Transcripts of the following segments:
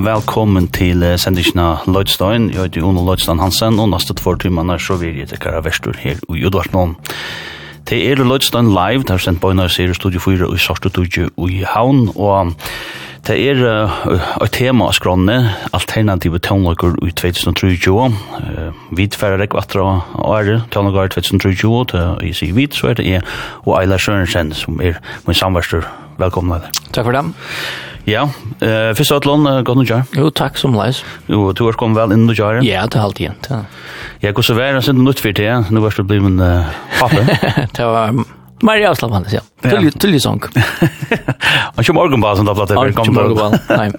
og velkommen til sendisjena Lloydstein. Jeg heter Ono Lloydstein Hansen, og neste två timene så vil jeg til Kara verstur her i Udvartnån. Det er Lloydstein Live, der sendt bøyna i serie Studio 4 og i Sørste i Havn, og det er et tema av skrånne, alternative tøvnløkker i 2023. Vi tverre rekk vatra og ære tøvnløkker i 2023, til i sier vidt så er det jeg og Eila Sørensen som er min samverstur. Velkommen, Eila. Takk for det. Ja, eh för så att lån går nu jar. Jo, tack som läs. Jo, du har kommit väl in nu jar. Ja, det har alltid igen. Ja. Jag går så väl sen något för det. Nu var det blir en pappa. Det var Maria Slavanes, ja. Tull tull sång. Och så morgon bara som då platta vi kom då. Nej.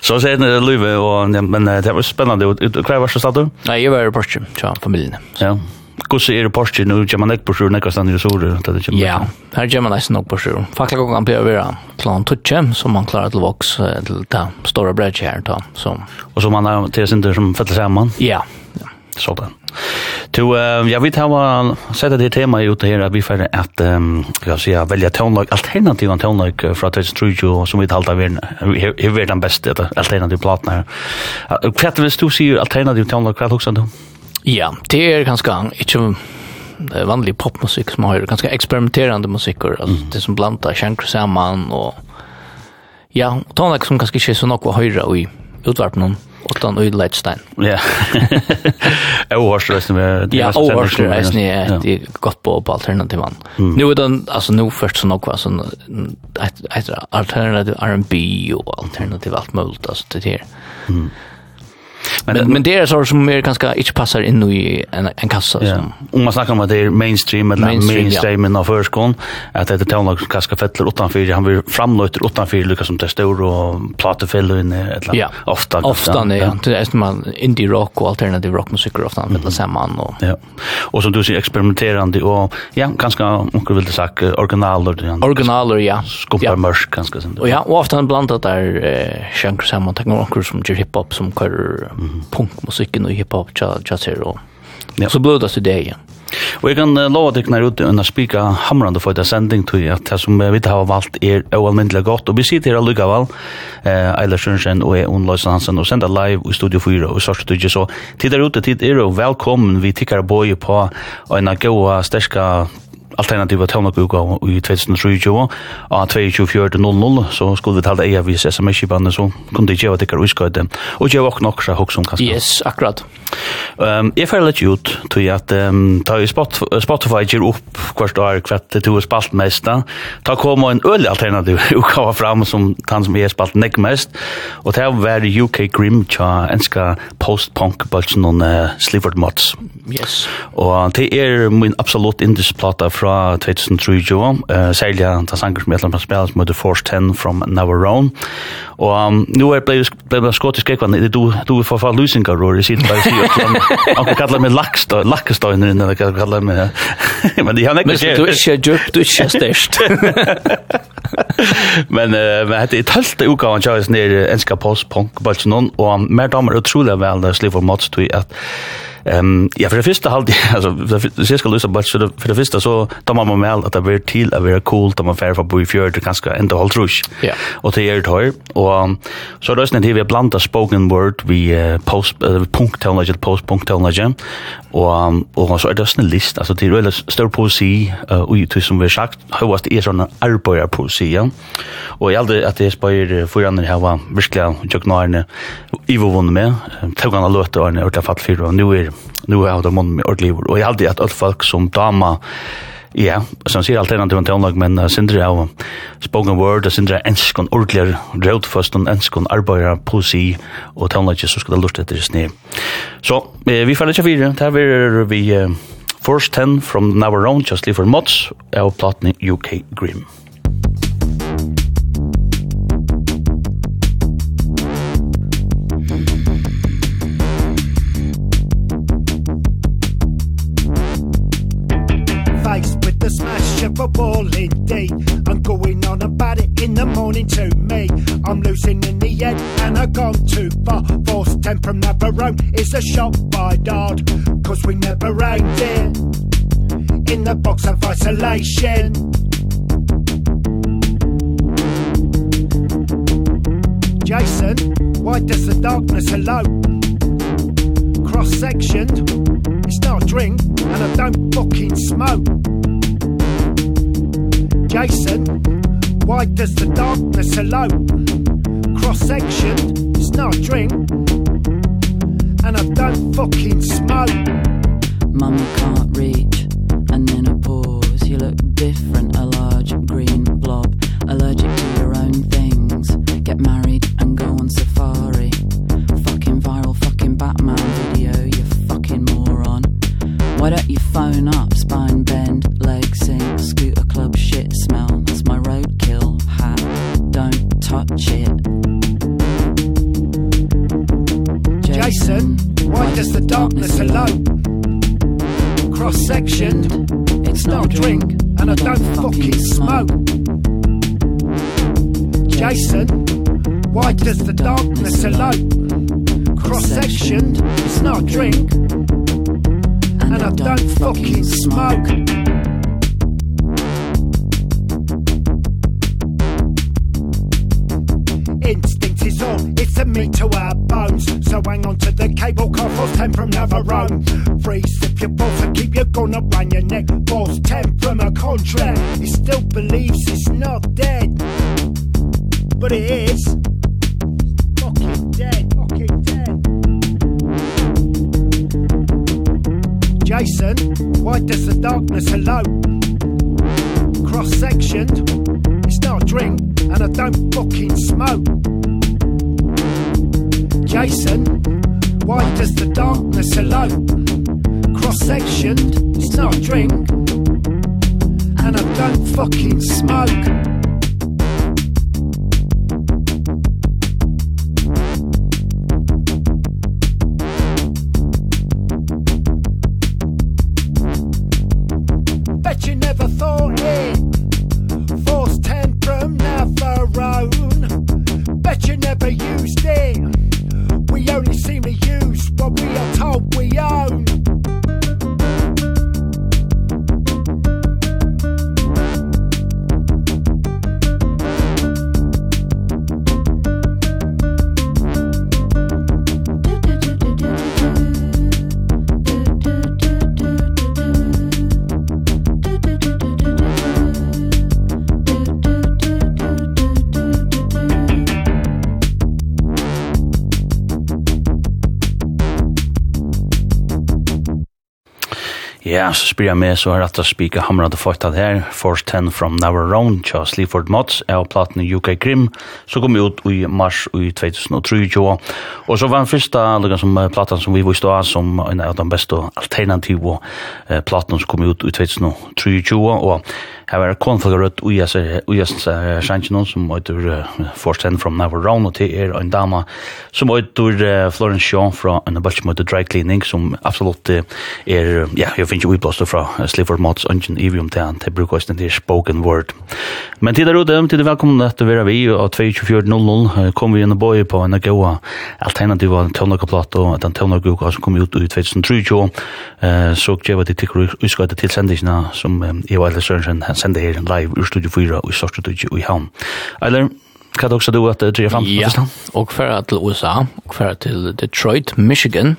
Så så det Luve och men det var spännande. Vad var så stad du? Nej, jag var på Porsche, så familjen. Ja. Gusse er Porsche nu gjør man ekbor sjur nekast stand i så. Ja, her gjør man nesten nok på sjur. Fackla går kan på klan plan som man klarar til voks til ta store bridge her ta så. Och så man har til sin som faller samman. Ja. Ja, så där. Du, jag vet hur sett det tema ut her at vi för att jag ska välja tonlag alternativ och tonlag för att som vi talar av hur är den beste alternativ platna her Hva er det hvis du sier alternativ tånlag hva er det då? Ja, det er ganske ikke vanlig popmusikk som har ganske eksperimenterande musikker, altså mm. det som blandar sjankre samman og ja, tonak som kanskje ikke er så nok å høyre i utvarpen utan og den i Leitstein. Ja, jeg overhørste resten med det. Ja, overhørste Det er et godt på, på alternativan. Mm. Nå er den, altså nå først så nok, altså et, et alternativ R&B og alternativ alt mulig, altså det her. Mm. Men, men, men det är så som mer ganska inte passar in i en, en kassa. Ja. Om man snackar om att det är mainstream eller mainstream, mainstream ja. av förskon, att det är tonlag som ganska fettlar utanför, han vill framlöjter utanför, lyckas som det står och platefäller inne, eller ja. ofta. Ofta, ja. ja. Det är som man indie rock och alternativ rockmusik ofta mm. fettlar samman. Och, ja. och som du säger, experimenterande och ja, ganska, om du vill säga, originaler. Originaler, ja. Skumpar ja. mörsk, ganska. Och ja, och ofta blandat där eh, sjanker samman, tänker man som gör hiphop som kör punkmusikken og hiphop, jazz her og ja. så blod det det igjen. Og jeg kan uh, lova deg når ute under spika hamrande for det sending til at det som vi har valgt er oalmyndelig godt. Og vi sitter her allukka allikevel, eh, Eilert Sjønsen og Eon Løysen Hansen, og sender live i Studio 4 og i Sørste Tudje. Så tid der ute, tid er jo velkommen. Vi tikkar boi på en av gode, sterska alternativa tónakugga i 2023 og 22.00 så skulle vi tala eia vis sms-kipanne så kunne de gjeva dikkar uiskøyde og gjeva okna okra hoksom kanskje Yes, akkurat um, Jeg fyrir litt ut til at um, ta i Spotify gir opp hvert år hvert du er spalt mest ta kom en øl alternativ utgava fram som han som er spalt nek mest. Og det var UK Grim tja enska post-punk bulsen og uh, Slivered Mods. Yes. Og det er min absolutt indisplata fra fra 2003, jo, uh, særlig at han sanger som et eller annet spiller, som heter Force 10 from Navarone. Og um, nå er det ble skottisk ekvann, du, du får fall lusinger, Rory, sier det bare sier at han kan kallar meg lakkestøyner, eller kan kallar meg, men de har nekket skjer. Men du er ikke djup, du er ikke størst. Men uh, men hette i talte utgaven kjøres ned enska post, punk, balsen, og mer damer utrolig vel, det er slik for måte, at Ehm ja för det första halt alltså det ska lösa bara så för det första så tar man med att det blir till att vara cool att man färfar bo i fjärde ganska ändå håll rush. Ja. Och det är det här och så då är det vi blandar spoken word vi post punkt till något post punkt till något och och så är det en list alltså det är väl stor poesi och ju som vi sagt hur var det är såna arbetar poesi. Och jag hade att det spår andra här var verkligen jag knarne i vad med tog han låta och det fatt för och nu är nu har det mån med ordlivor. Och jag hade att alla folk som dama Ja, så han sier alternativ en tonlag, men uh, sindri av spoken word, og sindri av enskon ordelig rødfast, og enskon arbeider, poesi og tonlag, så skal det lort etter sne. Så, eh, vi faller ikke fire, det er vi uh, First Ten from Navarone, just live for Mods, av platene UK Grimm. a wally indeed I'm going on about it in the morning to me. I'm losing in the end and I've gone too far. Force temp from Navarone is a shot by Dodd. Cause we never aimed it in the box of isolation. Jason, why does the darkness hello? Cross-sectioned, it's not a drink, and I don't fucking smoke. Jason, Why does the darkness hello? Cross-section, it's not a drink. And I don't fucking smoke. Mum can't reach, and then a pause. You look different, a large green blob. Allergic to your own things. Get married and go on safari. Why don't you phone up, spine bend, leg sink, scooter club shit smell, that's my roadkill hat, don't touch it. Jason, Jason why does the darkness hello Cross-sectioned, it's not a drink, and I don't fucking smoke. Jason, why does the darkness hello Cross-sectioned, it's not a drink, and, and I, I don't, don't fucking smoke. Instinct is all, it's a meat to our bones. So hang on to the cable car, force 10 from Navarone. Free sip your balls and keep your gun up on your neck. Force 10 from a contract, he still believes it's not dead. But it is. Jason, why does the darkness hello? Cross-sectioned, it's not a drink, and I don't fucking smoke. Jason, why does the darkness hello? Cross-sectioned, it's not a drink, and I don't fucking smoke. never used it Ja, så spyr jeg med, så har rett å spike hamra det fått her, Force 10 from Navarone, tja Sleaford Mods, er og platen UK Grim, så kom ut i mars i 2023, og så var den første lukka som platen som vi viste av, som en av de beste alternative eh, platen som kom ut i 2023, og her var konflikter rødt ui hans sjansjen som heter uh, Force 10 from Navarone, og til er en dama som heter uh, Florence Shaw fra en bøtt som heter dry cleaning, som absolutt er, ja, jeg finner ikke utblåst fra Slifford Mods Ungen Ivium til han, til bruker oss den til spoken word. Men til der ute, til det velkommen til å være vi, og 24.00 kom vi inn og bøy på en gode alternativ av en og den tøvnlokauka som kom ut i 2023, så gjør vi til tikkere utskøyte til sendisene som Eva Eiler Sørensen sender her live ur Studio 4 og i Storstudio i Havn. Eiler, Kan också du att det är fram Ja, och för till USA och för till Detroit, Michigan.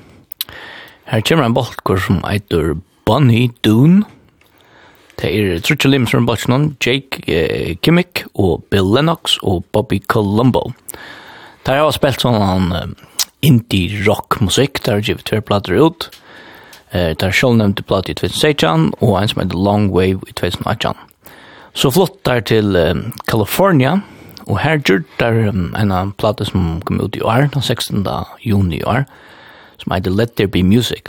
Her kommer en boltkurs som eitur Bonnie Doon. Det er Trutje Lims fra Bachelon, Jake eh, Kimmick og Bill Lennox og Bobby Colombo. Det har spilt sånn um, indie-rock-musikk, det har givet tver plater ut. Eh, det har selv nevnt plater i 2016 og en som heter Long Wave i 2018. Så flott der til um, California, og her gjør der um, en plate som kom ut i år, den 16. juni i år, som heter Let There Be Music.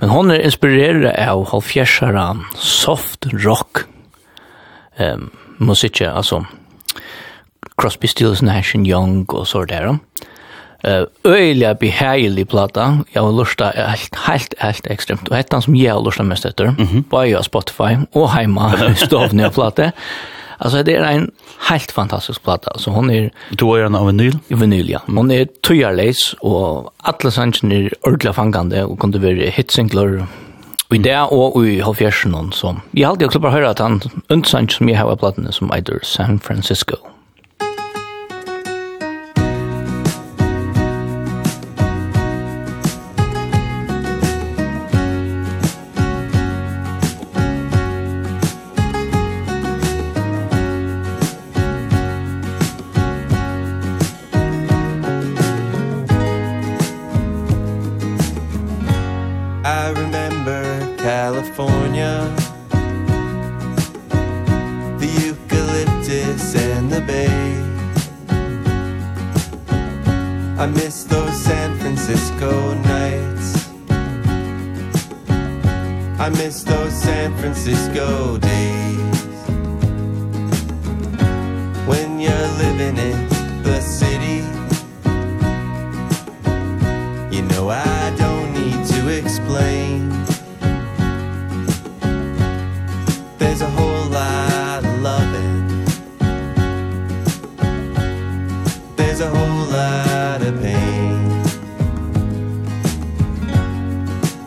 Men hon er inspireret av halvfjersaran soft rock um, musikk, altså Crosby, Stills, Nash Young og så der. Uh, øyelig behagelig plata. Jeg har lyst til helt, helt, helt ekstremt. Og hette som jeg har lyst til mest etter. Mm -hmm. Bare jeg Spotify og heima stovne av plata. Alltså det är en helt fantastisk platta. Så hon är Du är en av vinyl? Vinyl, ja. Hon är tøyarleis, och alla sångarna är ordentligt fangande och kunde vara hitsinglar Og i det og i halvfjersen, så jeg har alltid klubber høyre at han, en sang som jeg har av platene som eider San Francisco.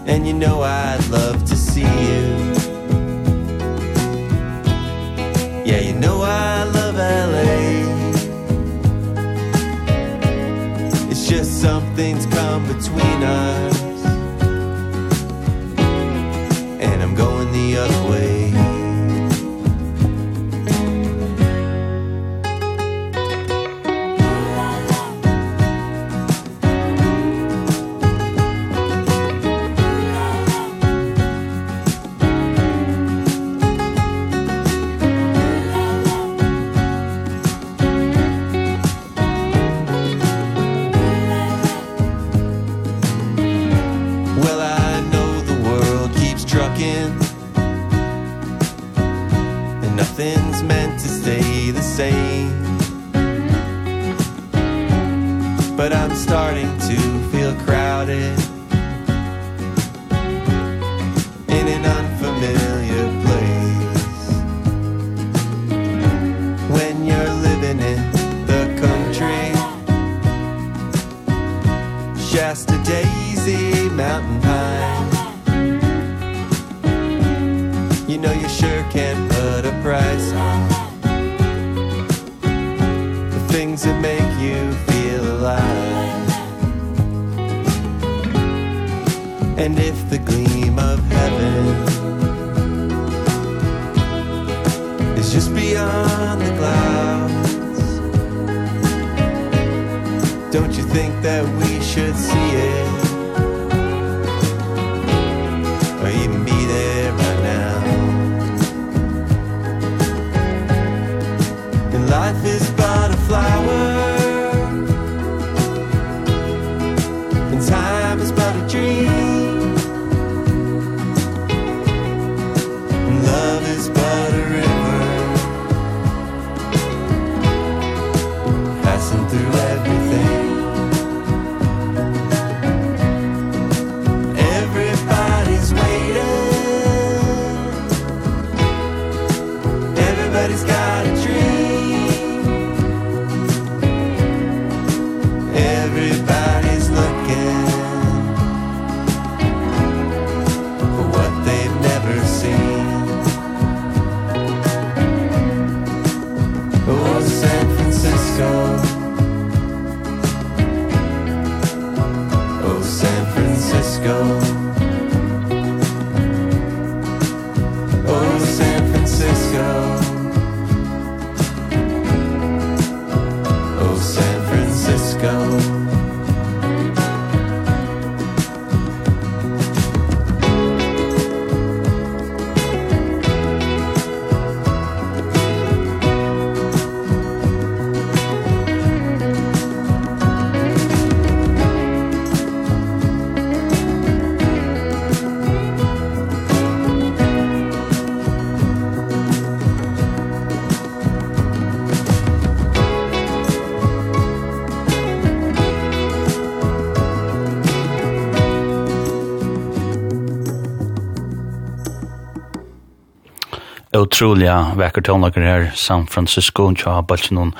And you know I'd love to see you. Yeah, you know I love LA It's just something's come between us. And I'm going the other utrolig vekker tonlager her, San Francisco, og jeg har bare noen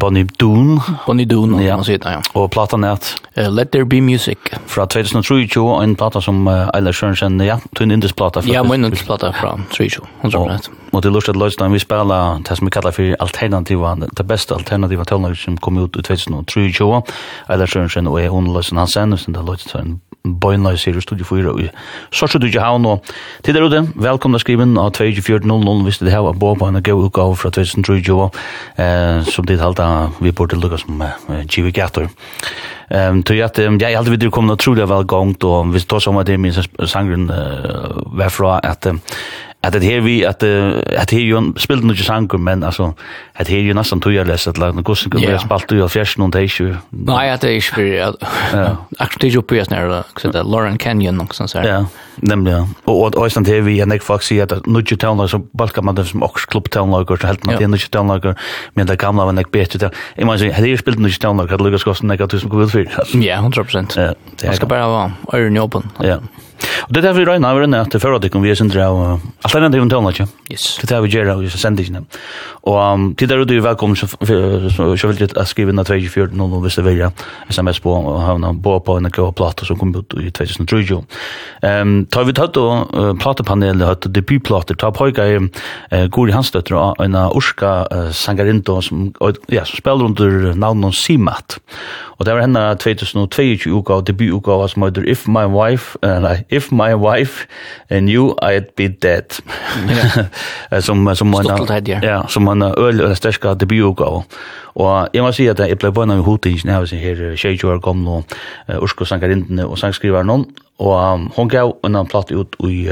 Bonnie Doon. Bonnie Doon, ja. Man sier, ja. Og platan er at... Uh, Let There Be Music. Fra 2023, en plata som uh, Eilers Sørensen, ja, tog en indisplata. Ja, min indisplata fra 2023, hun tror det. Og til lustet løsene, vi spela det som vi kallar for alternativa, det beste alternativa tølnere som kom ut i 2023, Eiler Sørensen og jeg, Hun Løsen Hansen, som det er løstet en bøgnløy sier i studio 4 i Sorset Udje Havn, og til der ute, velkomna skriven av 2400, hvis det her var på en gau utgave fra 2023, eh, som dit halda vi burde lukka som eh, Givi Gator. Ehm tror att jag hade vidare kommit otroligt väl gångt och vi står som att det minns sangren var från att at det her vi at at her jo spilte nog sanger men altså at her jo nesten tog jeg läst att lag något som kunde spalt jo av noen och det är ju nej att det är ju ja actually jo på snär så det Lauren Canyon och sånt så ja. Og og och Iceland här vi en Fox säger att nu ju town så balka man det som ox club town lager så helt man något inte town lager men det gamla var näck bättre där i men här ju spelade nog town lager hade Lucas Costa näck att du som går ut for ja 100% ja det bare bara vara iron open ja Og det er derfor vi røyna, over røyna til føradikken vi er sindra av alternativen tøvnla, ikke? Yes. Det er det vi gjør av sendingene. Og til der ute er velkommen så vil jeg skrive inn av 2440 hvis det vil sms på og havna på på en kjøy plata som kom ut i 2030. Um, tar vi tatt og uh, platepanelet hatt debutplater, ta poika i uh, Gori Hansdøtter og en urska uh, sangarinto som, ja, som spiller under navnet Simat. Og det var henne 2022 uka og debututgava som heter If My Wife, uh, nei, if my wife knew I'd be dead. Yeah. som som man ja. som man öl eller stäska det biogo. Og jeg må si at jeg ble bønnet med hodingen, jeg var her tjejtjør kom og Ursko sangerindene og sangskriveren noen, og hon gav en platt ut i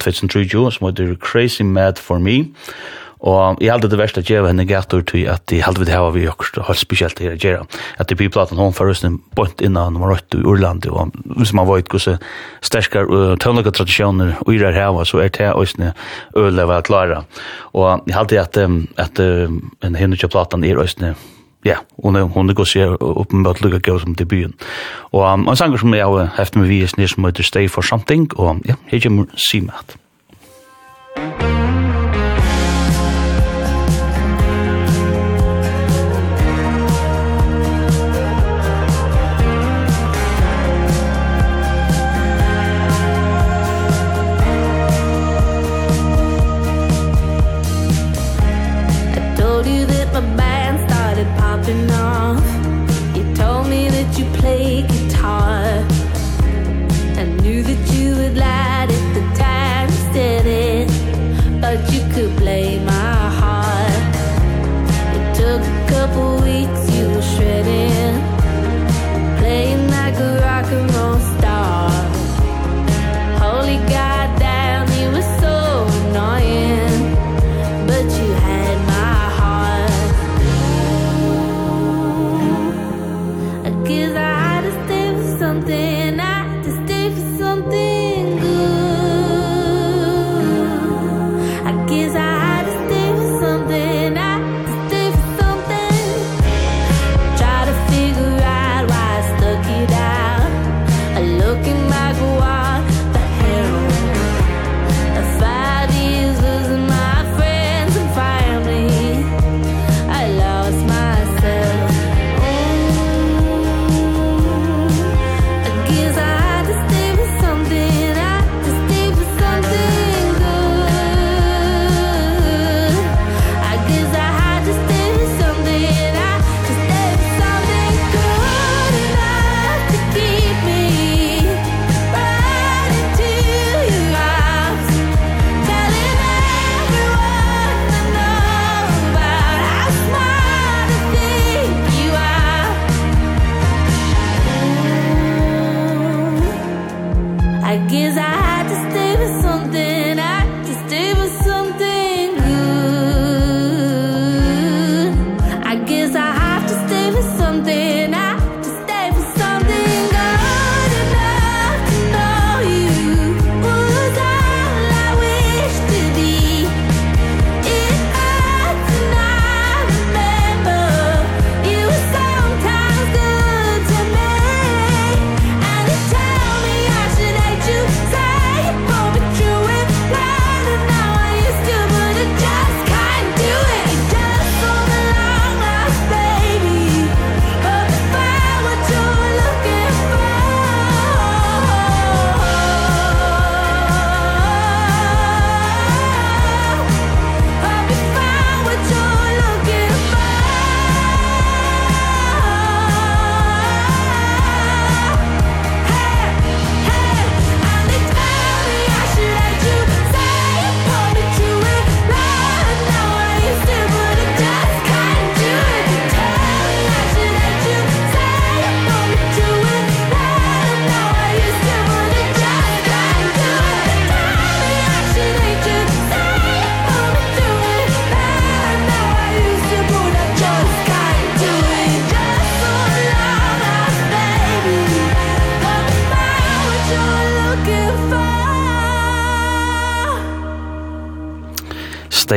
2023 som heter Crazy Mad For Me, Og jeg heldur det verste at jeg henne gator til at jeg heldur vi det her vi også har spesielt her i Gjera. At det blir platan hon for røsten bort innan nummer 8 i Urlandet. Og hvis man vet hvordan sterskar og tøvnlige tradisjoner og i det her så er det også øle var klara. Og jeg held det at, at en henne til platen er også Ja, hon er hon er gosse upp med att lukka gå som till byen. Och um, en sanger som jag har haft med vi är som heter Stay for Something och ja, här kommer Simat. Musik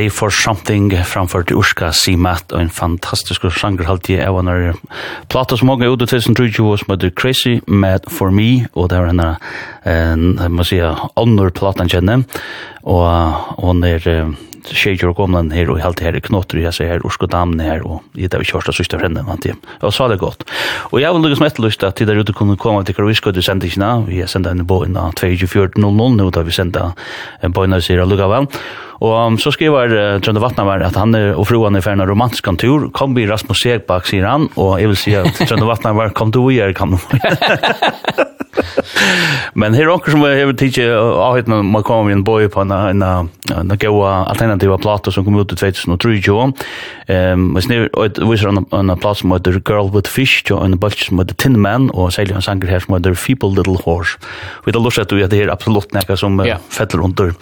Pray for Something framfor til Urska Simat og en fantastisk sanger halvtid av henne plata som mange ut i 2020 som heter Crazy Mad For Me og det er en, eh, må si ånder platan kjenne. Og hun er tjejer og gomlen her og helt her i knotter jeg ser her Urska Damne her og i det vi kjørste sørste fremme vant jeg. Og er det godt. Og jeg vil lukke som etterlyst at til der ute kunne komme til Karovisko til sendingene vi har sendt en båina 24.00 nå da vi sendt en båina sier lukka vel. Og um, så skriver uh, Trønde Vatnavær at han er, og fruan er ferdig en romantisk kontur. Kom vi Rasmus Segbak, sier han. Og jeg vil si at Trønde Vatnavær, kom du og gjør, kan du. Men här också som vi har tidigt avhett när man kommer en boi på en en en goa alternativa plato som kom ut i 2003 Um, men snir og viser en en plato som heter Girl with Fish og en bulk som heter Tin Man og säljer en sanger her som heter Feeble Little Horse. Vi då låtsas att at det er absolutt näka som fäller under.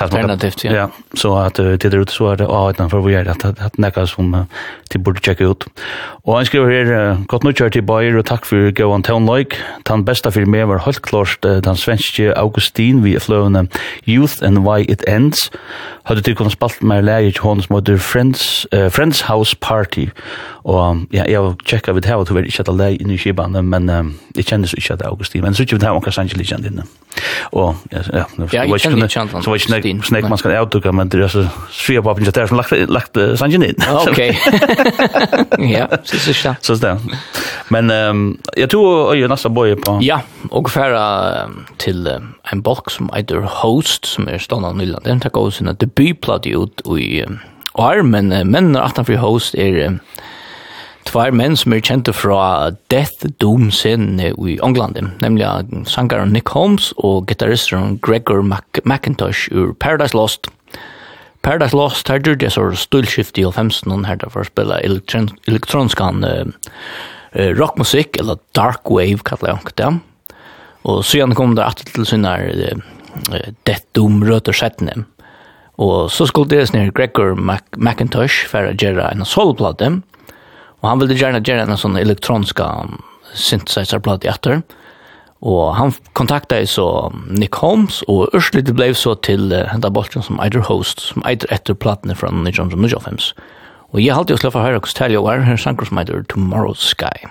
Alternativt ja. ja Så att det är ut så att avhett för vi gör att att näka som till borde checka ut. Och han skriver här gott nu kör till Bayer och tack för goan tone like. Tan bästa för mig var helt klart den svenske Augustin vi fløvende Youth and Why It Ends. Hadde du kunnet spalt med leie til henne som heter Friends, uh, Friends House Party. Og ja, jeg har tjekket vidt her, og du vet ikke at det er leie inne i skibane, men um, jeg kjennes ikke at det er Augustin. Men så ikke vidt her, og kanskje ikke kjent inne. Og ja, ja, ja jeg kjenner ikke kjent han. Så var ikke nek, man skal avdukke, men det er så svir på appen, det er som lagt, lagt uh, sangen inn. Ok. ja, så synes jeg. Så det. Men um, jeg tror, og jeg er bøye på. Ja, og færa til en bolk som eitur Host, som er stående av Nyland. Den takk også sin debutplate ut i år, men mennene atanfor Host er tvær menn som er kjente fra Death Doom sin i England, nemlig sangaren Nick Holmes og gitarristen Gregor Mac McIntosh ur Paradise Lost. Paradise Lost her gjorde det så stulskift i 15 her derfor spille elektron elektronskan uh, uh, rockmusikk, eller dark wave kallar jeg det. Och sen kom det att till sina det området og sätten. Og så skulle det ner Gregor Mac McIntosh for å gjøre en solplatta. Og han ville gjerne gjøre en sån elektronisk synthesizerplatta etter. Og han kontaktet så Nick Holmes og och det blev så til den där bollen som either host som either efter fra 1995. Og jeg halte jo slå for å høre höra hur tälja var her sankar som heter Tomorrow's Sky.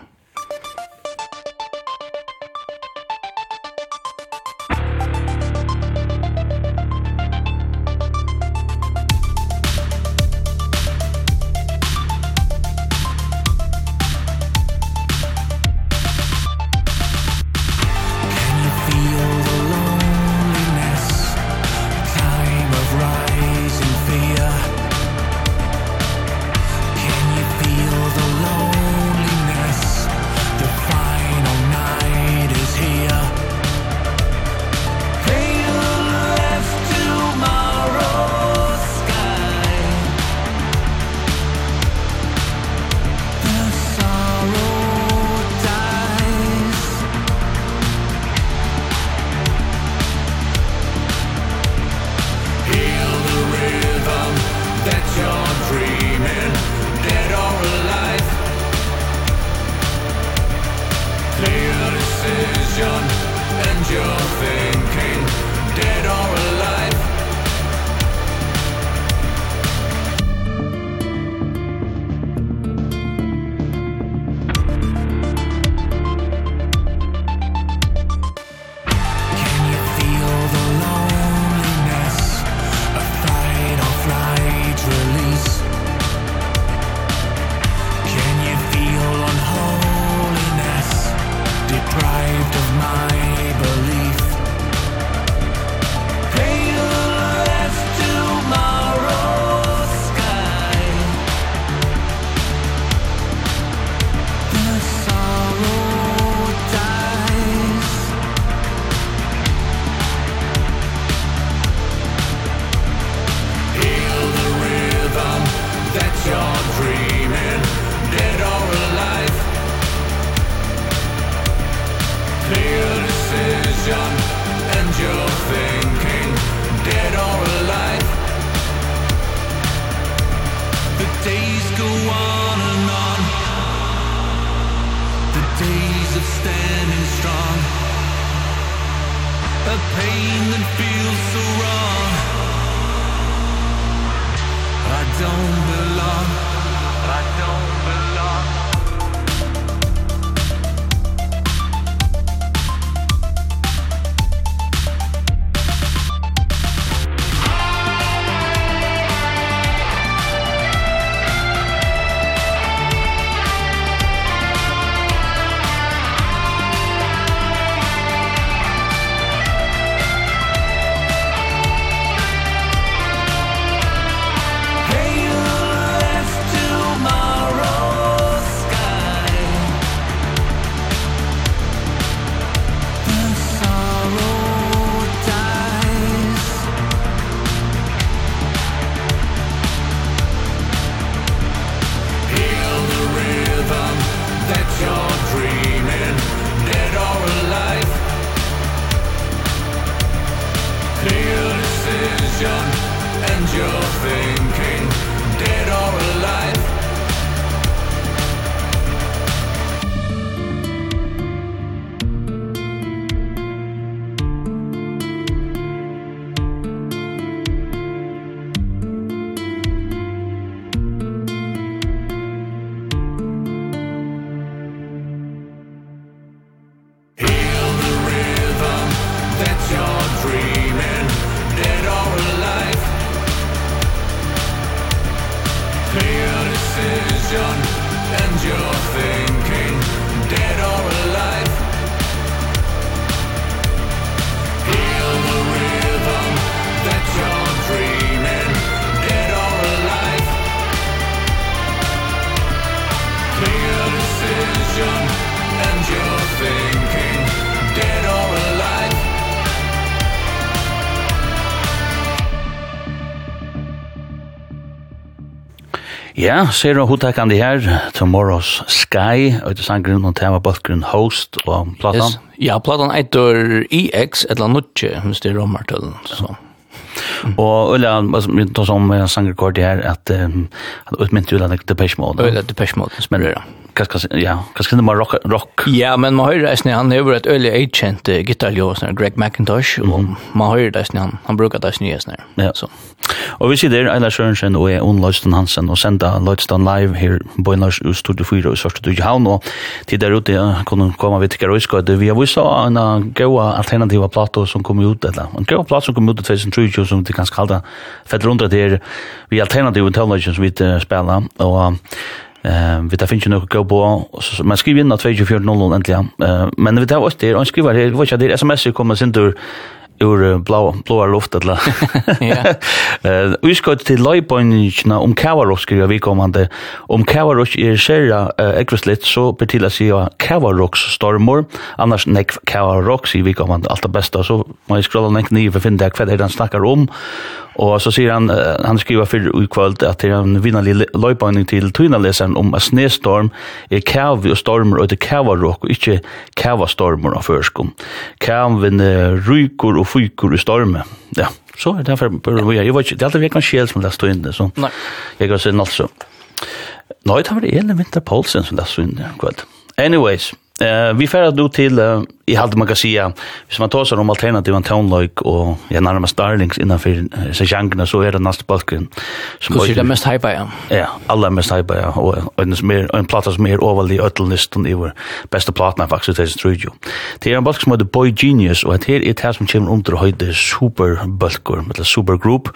Ja, ser du hodtakande her, Tomorrow's Sky, og det sanggrunn og tema bøtgrunn host og platan. Yes. Ja, platan eitur EX, et eller nutje, hvis det er romartølen, så. Og Ulla, vi tar som en sangerkord her, at han utmynt Ulla Depeche Mode. Ulla Depeche Mode, som er det men ja, hva skal det med rock, rock? Ja, men man hører det, han har vært øyelig eitkjent gitarljøsner, Greg McIntosh, og man hører det, han, han bruker det, han, han, han, han, han, Og vi sitter Eila Sørensen og jeg Jon Løysten Hansen og senda Løysten live her på Einars i Storte 4 og Sørste Dughavn og til der ute ja, kunne komme vi til Røyskøyde. Vi har vist en gode alternativa plato som kom ut, eller en gode plato som kom ut i 2020 som vi kan skalda fett rundt det her vi alternativa tøvnløysen som vi spela og Eh vi tar finns ju några gå på man skriver in att 2400 äntligen. Eh men vi tar oss det och skriver det vad jag det SMS kommer sen då ur blå blåa luft eller. Eh vi ska till Leiboinna om Kavarok ska vi komma inte om Kavarok är själva ekvistlet så betilla sig ja Kavarok stormor annars nek Kavarok så vi kommer allt det bästa så man scrollar neck ner för finna kvar det han snackar om Og så sier han, han skriver for i kvöld at det er en vinnerlig løypåning til tøynaleseren om at snestorm er kæv og stormer og det kævarråk og ikke kævastormer av førskum. Kæven rykur og fykur i storme. Ja, så er det derfor bør vi gjøre. Jeg vet ikke, det er alltid virkelig sjel som lest tøyne, så Nei. jeg kan se den altså. Nå, det var det Elin Winter Poulsen som lest tøyne i kvöld. Anyways, eh, vi færre nå til i halde man kan säga hvis man tar sig om alternativa tonlöjk och ja, närmast darlings innanför sig genrerna så är det nästa balken. Som är det mest hypa, ja. Ja, alla mest hypa, ja. Och en, mer, en platta som är överlig öttelnisten i vår bästa platna faktiskt i studio. Det är en balk som heter Boy Genius och det är det som kommer under höjde superbalkor, eller supergroup.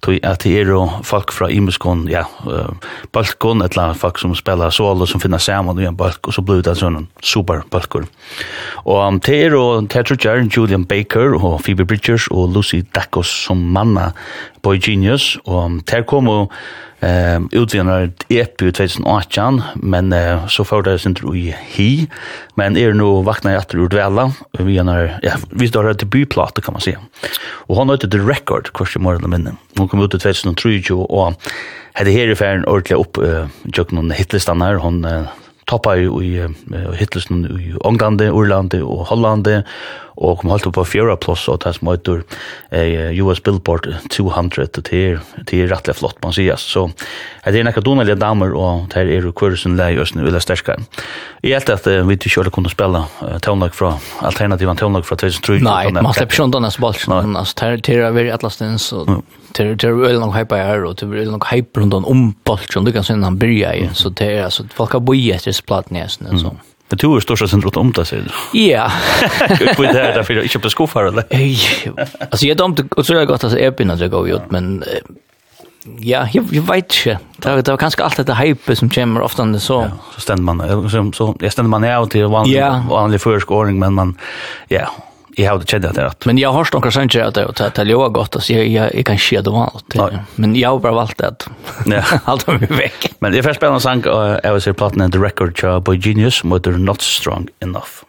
Det är folk från Imuskon, ja, uh, balkon, eller folk som spelar solo som finner samman i en balk och så blir det en sån superbalkor. Och Um, det og teatrutjar Julian Baker og Phoebe Bridgers og Lucy Dacos som manna Boy Genius. Og der kom og um, utvinner EP i 2018, men uh, så får det sin tro i hi. Men er nå vakna i atter ur vi er ja, vi står her debutplate kan man si. Og han heter The Record, kors i morgen minne. Hun kom ut i 2023, og hette her i ferien ordentlig opp uh, jøkken noen hitlistander, hun uh, toppa i, i, i hittelsen i Ånglande, Urlande og Hollande, og kom halt på fjärra plus och tas mot ur US Billboard 200 och det det är rätt flott man ser så det är några donaliga damer och det är kursen läge just nu eller i Jag at att vi inte skulle kunna spela tonlag från alternativa tonlag från 2003. Nej, man släpper ju inte annars bollen. Alltså det är väl Atlastens så ter ter vil nok hype här och till vil nok hype runt om bollen du kan sen han byrja i så det är alltså folk har bojat i splatnäsen så. Men du er största sen runt om det sier du. Ja. Jag vet inte derfor jag inte på skuffar eller. Alltså jag dömde og så er det godt at jeg begynner å gå ut men ja, jeg jag vet ikke. Det, det var kanskje alt dette hype som kommer ofta så. Ja, så stender man så, så jag ständer man är til vanlig, yeah. vanlig førskåring, men man ja, Jag hade känt att det rätt. Men jag har stått kanske inte att det att det låg gott så jag jag kan ske det var Men jag har bara valt det. Ja, allt om vi. Men det är för spännande sank och jag vill se plattan The Record Show by Genius mot Not Strong Enough.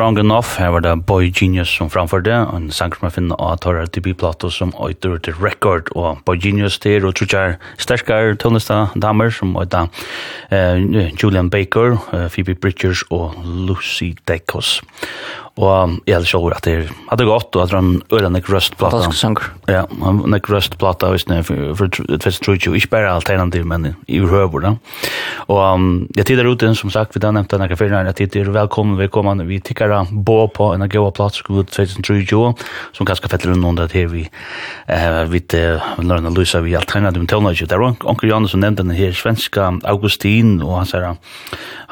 Strong Enough, her var det Boy Genius som framførte, en sang som jeg finner av Torre DB-plato som øyter til Record, og Boy Genius der, og trutjar sterskar tøvnesta damer som øyta uh, Julian Baker, uh, Phoebe Bridgers og Lucy Dacos. Og jeg hadde sjåret at det hadde gått, og at han øyne nek røstplata. Fantastisk sanger. Ja, han nek røstplata, hvis det er tror jeg ikke bare alternativ, men i urhøver da. Og um, jeg tider ut ute, som sagt, vi da nevnte nek fyrir jeg tider velkommen, velkommen, vi tikkara bo på en av gode plass, som vi tror som kanskje fettler noen det her vi, vi lærne lysa vi alternativ tøvna ikke, der var onker Janne som nevnte den her svenska Augustin, og han sier,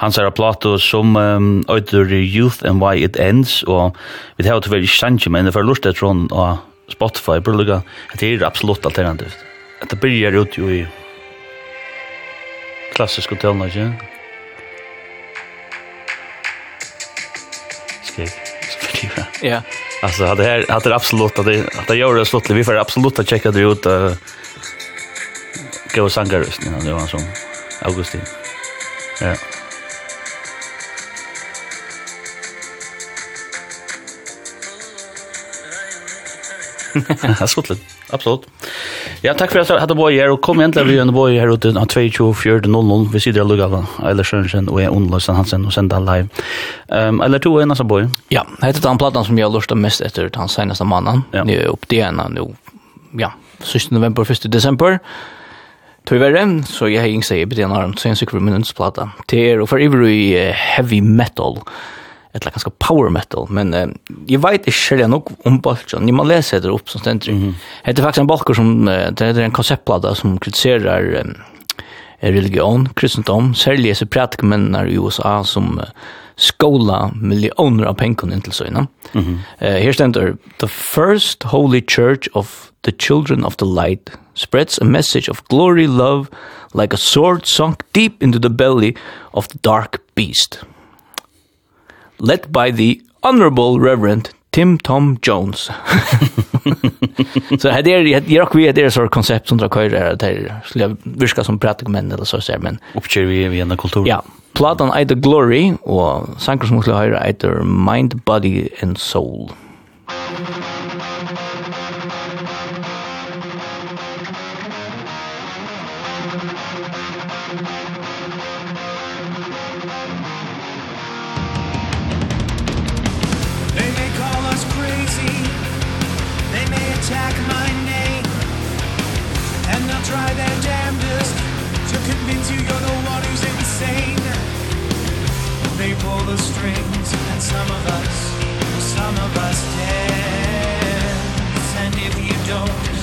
han sier plato som um, øyder Youth and Why It Ends, iTunes, og vi har til veldig kjentje, men det var lurt etter hon og Spotify, burde lukka, det er absolutt alternativt. Det byrjar ut jo i klassisk hotellene, ikke? Skrik. Ja. Alltså det här hade det absolut att det att det gör det slutligt vi får absolut att checka det ut uh, gå sangarust, you know, det var som Augustin. Ja. Absolut. er. Ja, takk for at jeg hadde vært her, og kom egentlig vi en vært her ute av 22.4.00, vi sidder det lukket eller Sjønsen, og jeg Underløsen Hansen og sender live. Um, eller du er en av seg? Ja, det er den platen som jeg har lyst til mest etter den seneste mannen. Ja. Nå er opp det ene nå, ja, 6. november, 1. desember. Tyvärr än så jag hänger sig på den här sen så kommer minns platta. Det är för ivrig heavy metal eller ganska power metal men eh, jag vet inte själv nog om balkan ni man läser det upp som ständer mm -hmm. heter faktiskt en balkor som det är en konceptplatta som kritiserar eh, religion kristendom särskilt så pratik men i USA som eh, skola miljoner av pengar in till så innan. Mm eh -hmm. uh, här ständer the first holy church of the children of the light spreads a message of glory love like a sword sunk deep into the belly of the dark beast led by the Honorable Reverend Tim Tom Jones. så här är det jag och vi är det så koncept som drar kör där det skulle viska som praktiska eller så säger men uppkör vi vi en kultur. Ja. Platan either Glory och sankar som skulle höra either Mind Body and Soul. the strings and some of us some of us dance and if you don't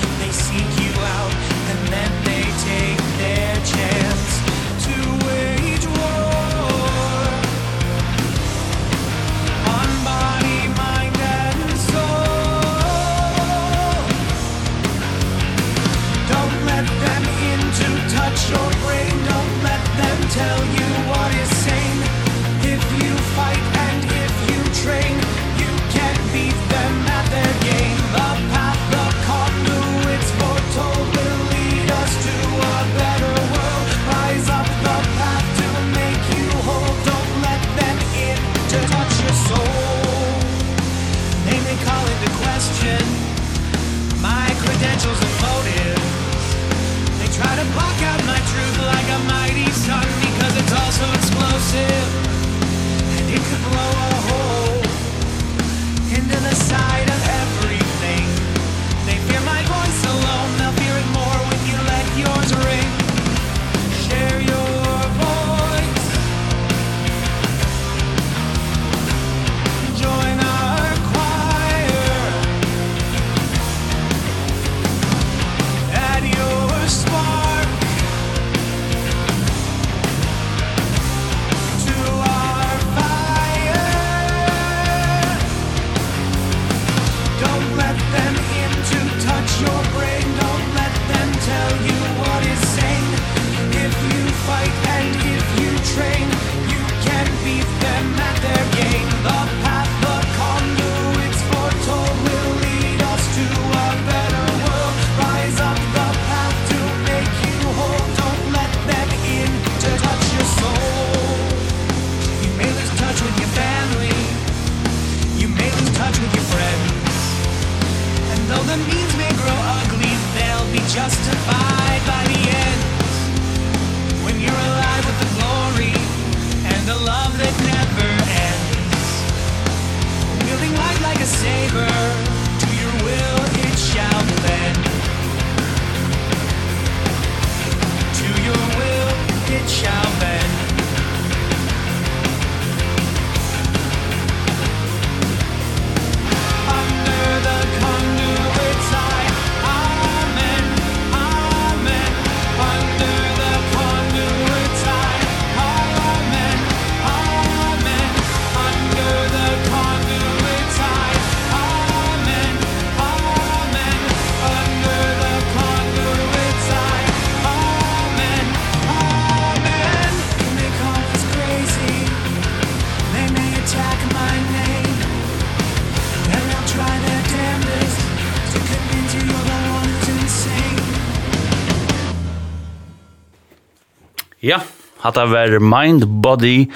Hatta var mind, body,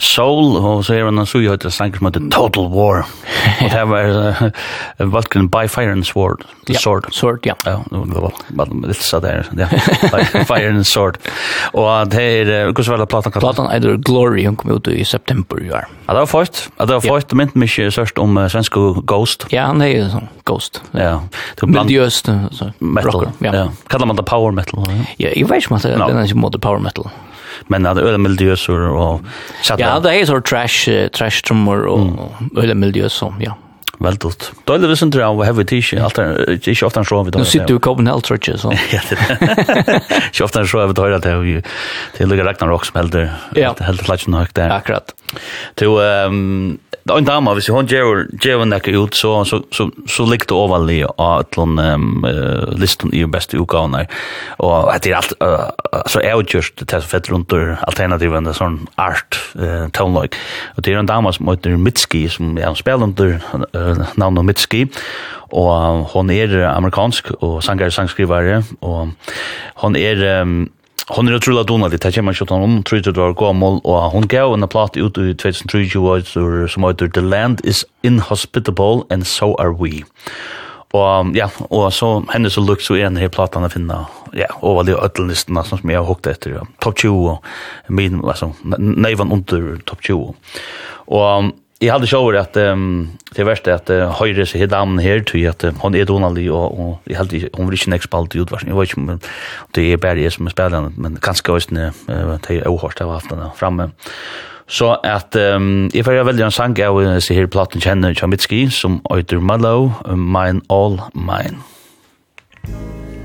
soul, og så er han så gjør det snakker som heter Total War. Og det var Vulcan by Fire and Sword. Ja, sword. sword, ja. Ja, det var bare litt så der, ja. Fire and Sword. Og det er, hvordan var det platan? Platan er Glory, hun kom ut i september i år. Ja, det var først. Ja, det var først. Det mynte mye sørst om svensk Ghost. Ja, han er jo sånn Ghost. Ja. Miljøst, så. Metal, ja. Kallar man det power metal? Ja, jeg vet ikke om at det er en måte power metal men att öle miljösor og så Ja, det er så trash uh, trash trummor og mm. öle som ja. Vel dot. Da er det sånn tror jeg, vi ikke, alt er, ikke ofte så vi tar. Nå sitter du i Copenhagen, Church så. Ja, det er Ikke ofte så vi tar, det er jo til Luka Ragnarok som helder, helt flatsen nok der. Akkurat. Du, um, en dama hvis hon ger ger nekka ut så så så så likt det overlig av atlon um, uh, listan i beste utgavene og det er alt uh, så er jo just det som fett rundt alternativet en sånn art uh, toneløg og det er en dama som heter Mitski som er en spiller under uh, navnet Mitski. Og hon er amerikansk og sangar sangskrivare og hon er um, Hon er utrolig dona det, kommer ikke utan hun, tror det var gammel, og hun gav en platt ut i 2023 som heter The Land is Inhospitable and So Are We. Og ja, og så henne så lukt så en her platan å finne, ja, over de ødelnistene som jeg har hukket etter, ja. top 20, min, altså, neivan under top 20. Og jag hade sjåver at um, det verste er at uh, Høyre sig damen her, tror jeg at uh, hon är donalig och, och jag hade hon vill inte nästa spalt i utvarsen. Jeg vet inte men det er bare jeg som er spillende, men kanskje også uh, det er ohörst av aftan framme så at um, jeg får veldig en sang av uh, sig her platen kjenner Chamitski som heter Mallow Mine All Mine Mine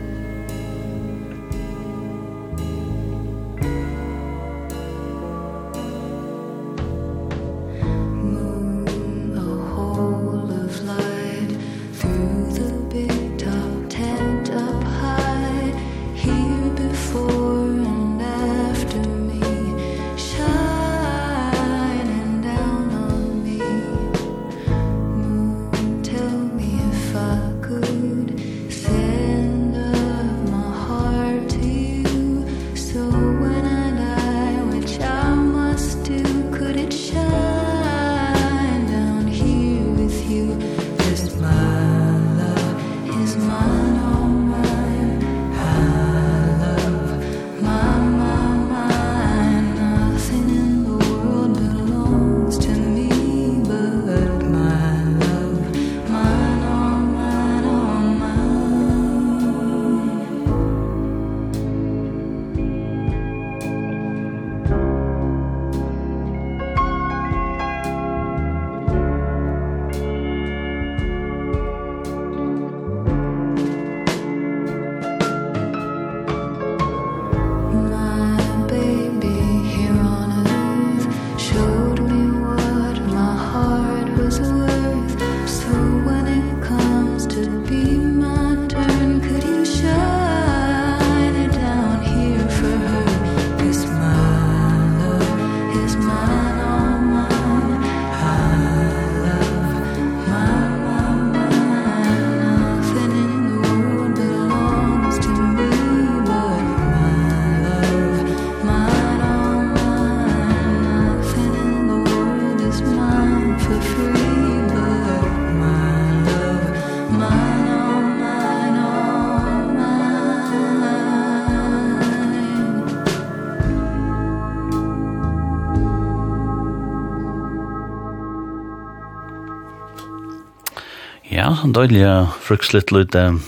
døyliga frukslitt lyd, man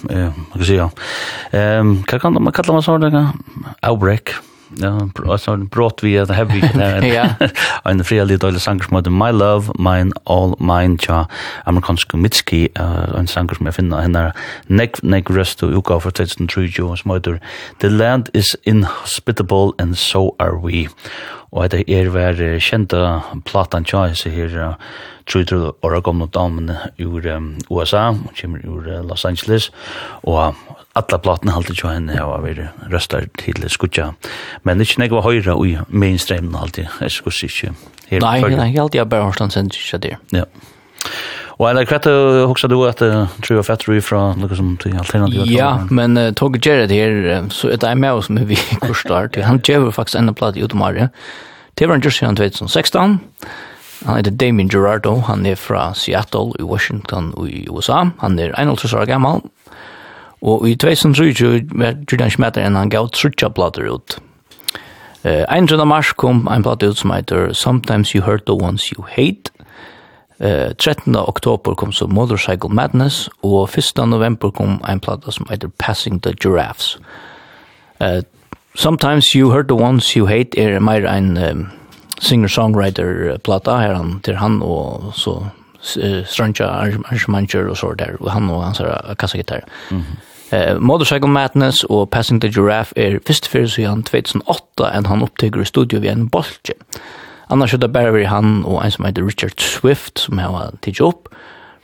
kan sija. Hva kan man kalla man sånne? Outbreak. Ja, altså brått vi at heavy der. Ein fria lit døylig sanger som heter My Love, Mine, All Mine, tja amerikansk Mitski, en sanger som jeg finner henne nek, nek røst og uka for 2023, som heter The Land is Inhospitable and So Are We. Og det er vær kjenta platan tja, jeg her, trútur ára komna damen ur um, USA, og kemur ur uh, Los Angeles, og alla platna haldi tjó henne og veri röstar til skutja. Men ikkje nekva høyra ui mainstreamen haldi, jeg skus ikkje. Nei, nei, haldi jeg bare hårstan sendri ikkje der. Ja. Og eller kvart hugsa du at tror jag fra ju från något alternativa Ja, men tog Jared her så er det med som vi kursar han ger faktisk en plats i Utomare. Det var just 2016 Han heter Damien Gerardo, han er fra Seattle i Washington i USA. Han er 51 år gammal. Og i 2003 var Jordan Schmetter enn han gav trutja plater ut. Uh, 1. mars kom en plater ut som heter Sometimes You Hurt the Ones You Hate. Uh, 13. oktober kom så Motorcycle Madness, og 1. november kom en plater som heter Passing the Giraffes. Uh, Sometimes You Hurt the Ones You Hate er mer en... Um, singer-songwriter-plata her han til han, og så strøntja arrangementer og så der, og han og hans er kassagitar. Mm -hmm. Uh, Motorcycle Madness og Passing the Giraffe er først fyrir siden 2008 enn han opptøkker i studio ved en boltje. Annars er det bare vi han og en som heter Richard Swift som jeg har tidsi opp.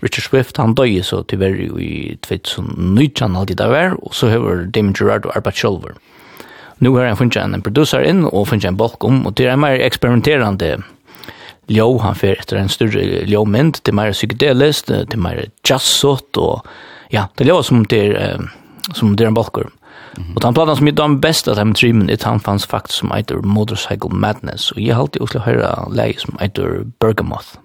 Richard Swift han døy så tyverri i 2019 alltid av er, og så har Damon Gerard og Arbat Sjolver. Mm nu har han funnit en producer in og funnet en balk om och det är mer experimenterande ljå, han fer etter en større ljåmynd, det er mer psykedelist, det er mer jazzot, og ja, det er ljå som det er, som det er en balkur. Mm -hmm. Og den planen som jeg da best at han trimmen, det han fanns faktisk som eitur Motorcycle Madness, og jeg har alltid også høyre leie som eitur Bergamoth.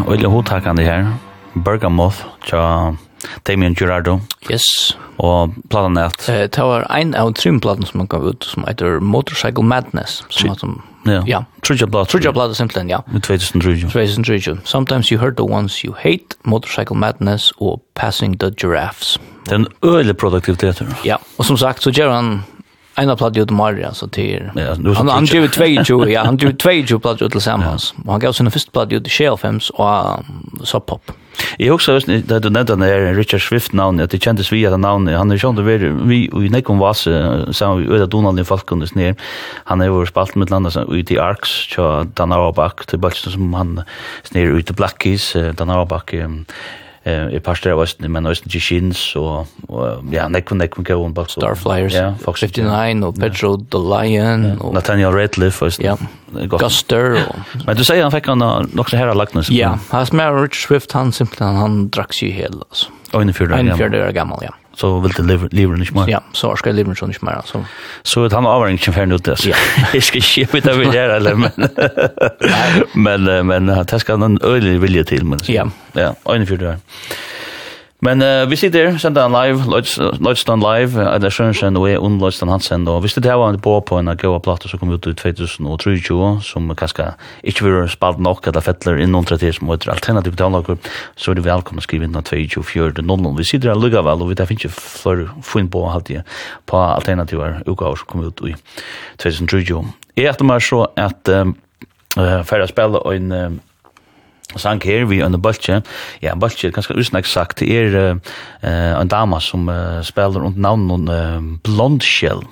ja, og jeg hodtakande her, Bergamoth, tja Damien Gerardo. Yes. Og platen er at... Eh, det var en av trimplaten som man gav ut, som heter Motorcycle Madness. Som som, ja, ja. trudja platen. Trudja platen, simpelthen, ja. 2003. 2003. Sometimes you heard the ones you hate, Motorcycle Madness og Passing the Giraffes. Det er en øyelig produktivitet. Ja, og som sagt, så gjør han en av platt ut Maria så till. Ja, han han gjorde 22, ja, han gjorde 22 platt ut tillsammans. Ja. Han gav sin första platt ut i Shelfems och Sub pop. Jeg husker også, det du nevnte den när Richard Swift namn at det kjentes vi att namn han er är ju inte vi i nekon Vase, så vi öda Donald i Falkundes ner. Han er jo spalt med landet så ut i Arks til Dan Auerbach, til Balston som han snär ut i Blackies Danauback eh i pastar var det men östen Jishins och ja nekun nekun go on box Starflyers ja Fox 59 och Pedro the Lion och Nathaniel Ratliff och ja Guster men du säger han fick han också här lagt nu ja han smär Rich Swift han simpelt han drack sig helt alltså och en fjärde gammal ja så vil det lever lever inte mer. Ja, så ska lever inte mer alltså. Så att han har ikke ferdig ut det. Ja. jeg Jag ska skip det vi där eller men. men men det skal han øyelig vilje til. men. Ja. Ja, øyne fyrt det. Men uh, vi sitter, sender han live, Lloydstown live, uh, Adler Sørensen og jeg, Unn Lloydstown Hansen, og hvis det her var en på på en gøy platte som kom ut i 2023, som kanskje ikke vil spalt nok, eller fettler innom 30 som heter alternativ betalager, så er det velkommen å skrive inn av 2024-00. Vi sitter her lukka vel, og vi tar finnes ikke for fin på halvtid på alternativer utgaver som kom ut i 2023. Jeg etter meg så at um, uh, færre spiller en sang her vi under Bölche. Ja, Bölche er usna usnäck sagt. Det er uh, en dama som uh, spelar under namn uh, Blondshell.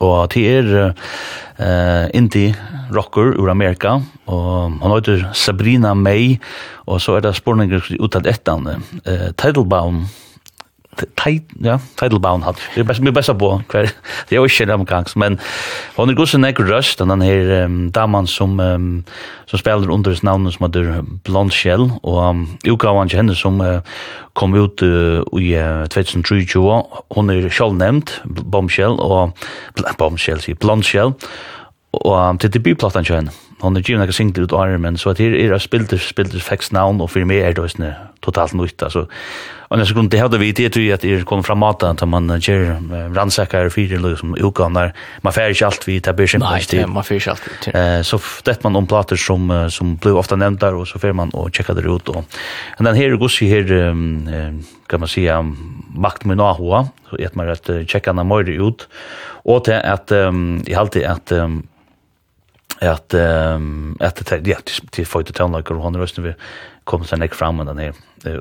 Og det er uh, indie-rocker ur Amerika, og han heter Sabrina May, og så er det spurninger ut etter henne. Uh, Teitelbaum, ja, Teitelbaum hat. Det er best med bästa på kvar. Det er jo shit amerikansk men hon er god så näck rush den her um, damen som um, som spiller under sitt navn som heter Blond Shell og um, utgavan henne som uh, kom ut uh, i uh, 2023 hon är själv nämnd Bombshell og, Bombshell, Blond Shell og um, til debutplattan henne han er givet ikke singler ut av men så at her er spilder, spilder fekst navn, og for meg er det også totalt nytt, altså. Og neste grunn, det hevde vi det til at det kom fra maten, at man gjør rannsaker, fyrir, liksom, ukaner, man fer ikke alt vi, det blir simpelthen til. Nei, man fer ikke alt vi. Eh, så det man om plater som, som ble ofta nevnt der, og så fer man og tjekka det ut. Og. Men den her gossi her, kan man säga, makt med nahoa, så et man rett tjekka den mer ut, og til at, um, i halte at, um, att ehm att det ja till fight till några och hon rösten vi kommer sen neck fram med den här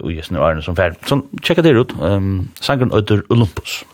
och just nu är det som färd så checka det ut ehm sangen under Olympus.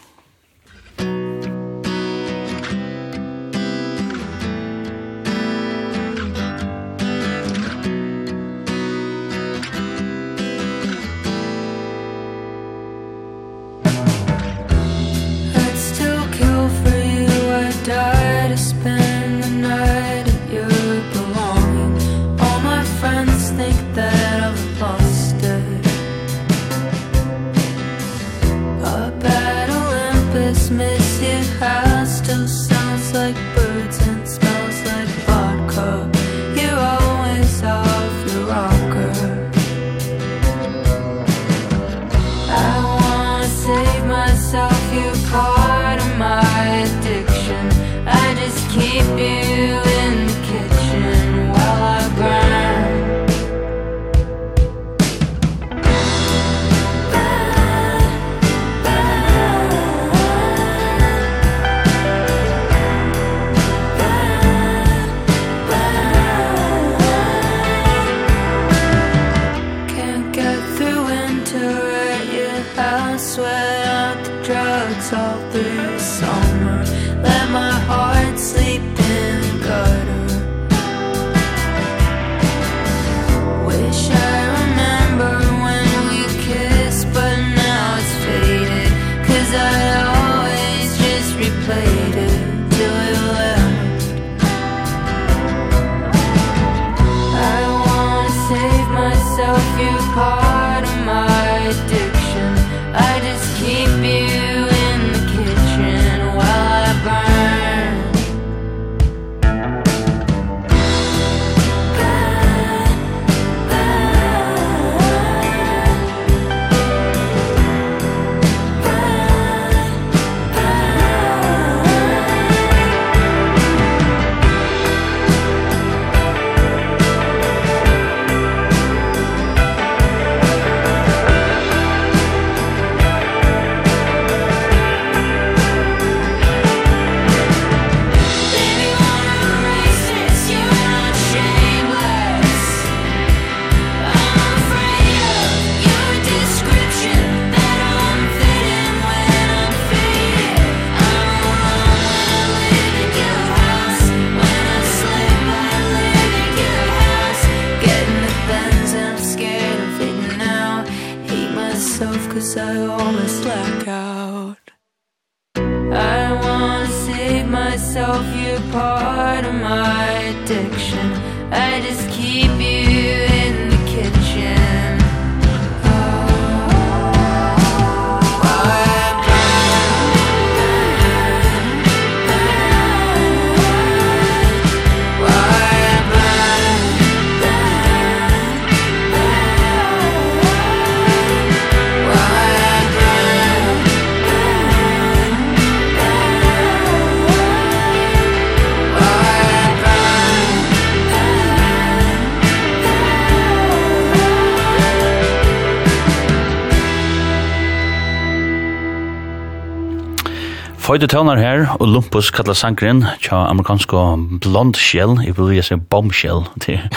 Tøyde tøvnar her, og Lumpus kallar sangren, tja amerikansko blond shell, jeg vil lese bombshell,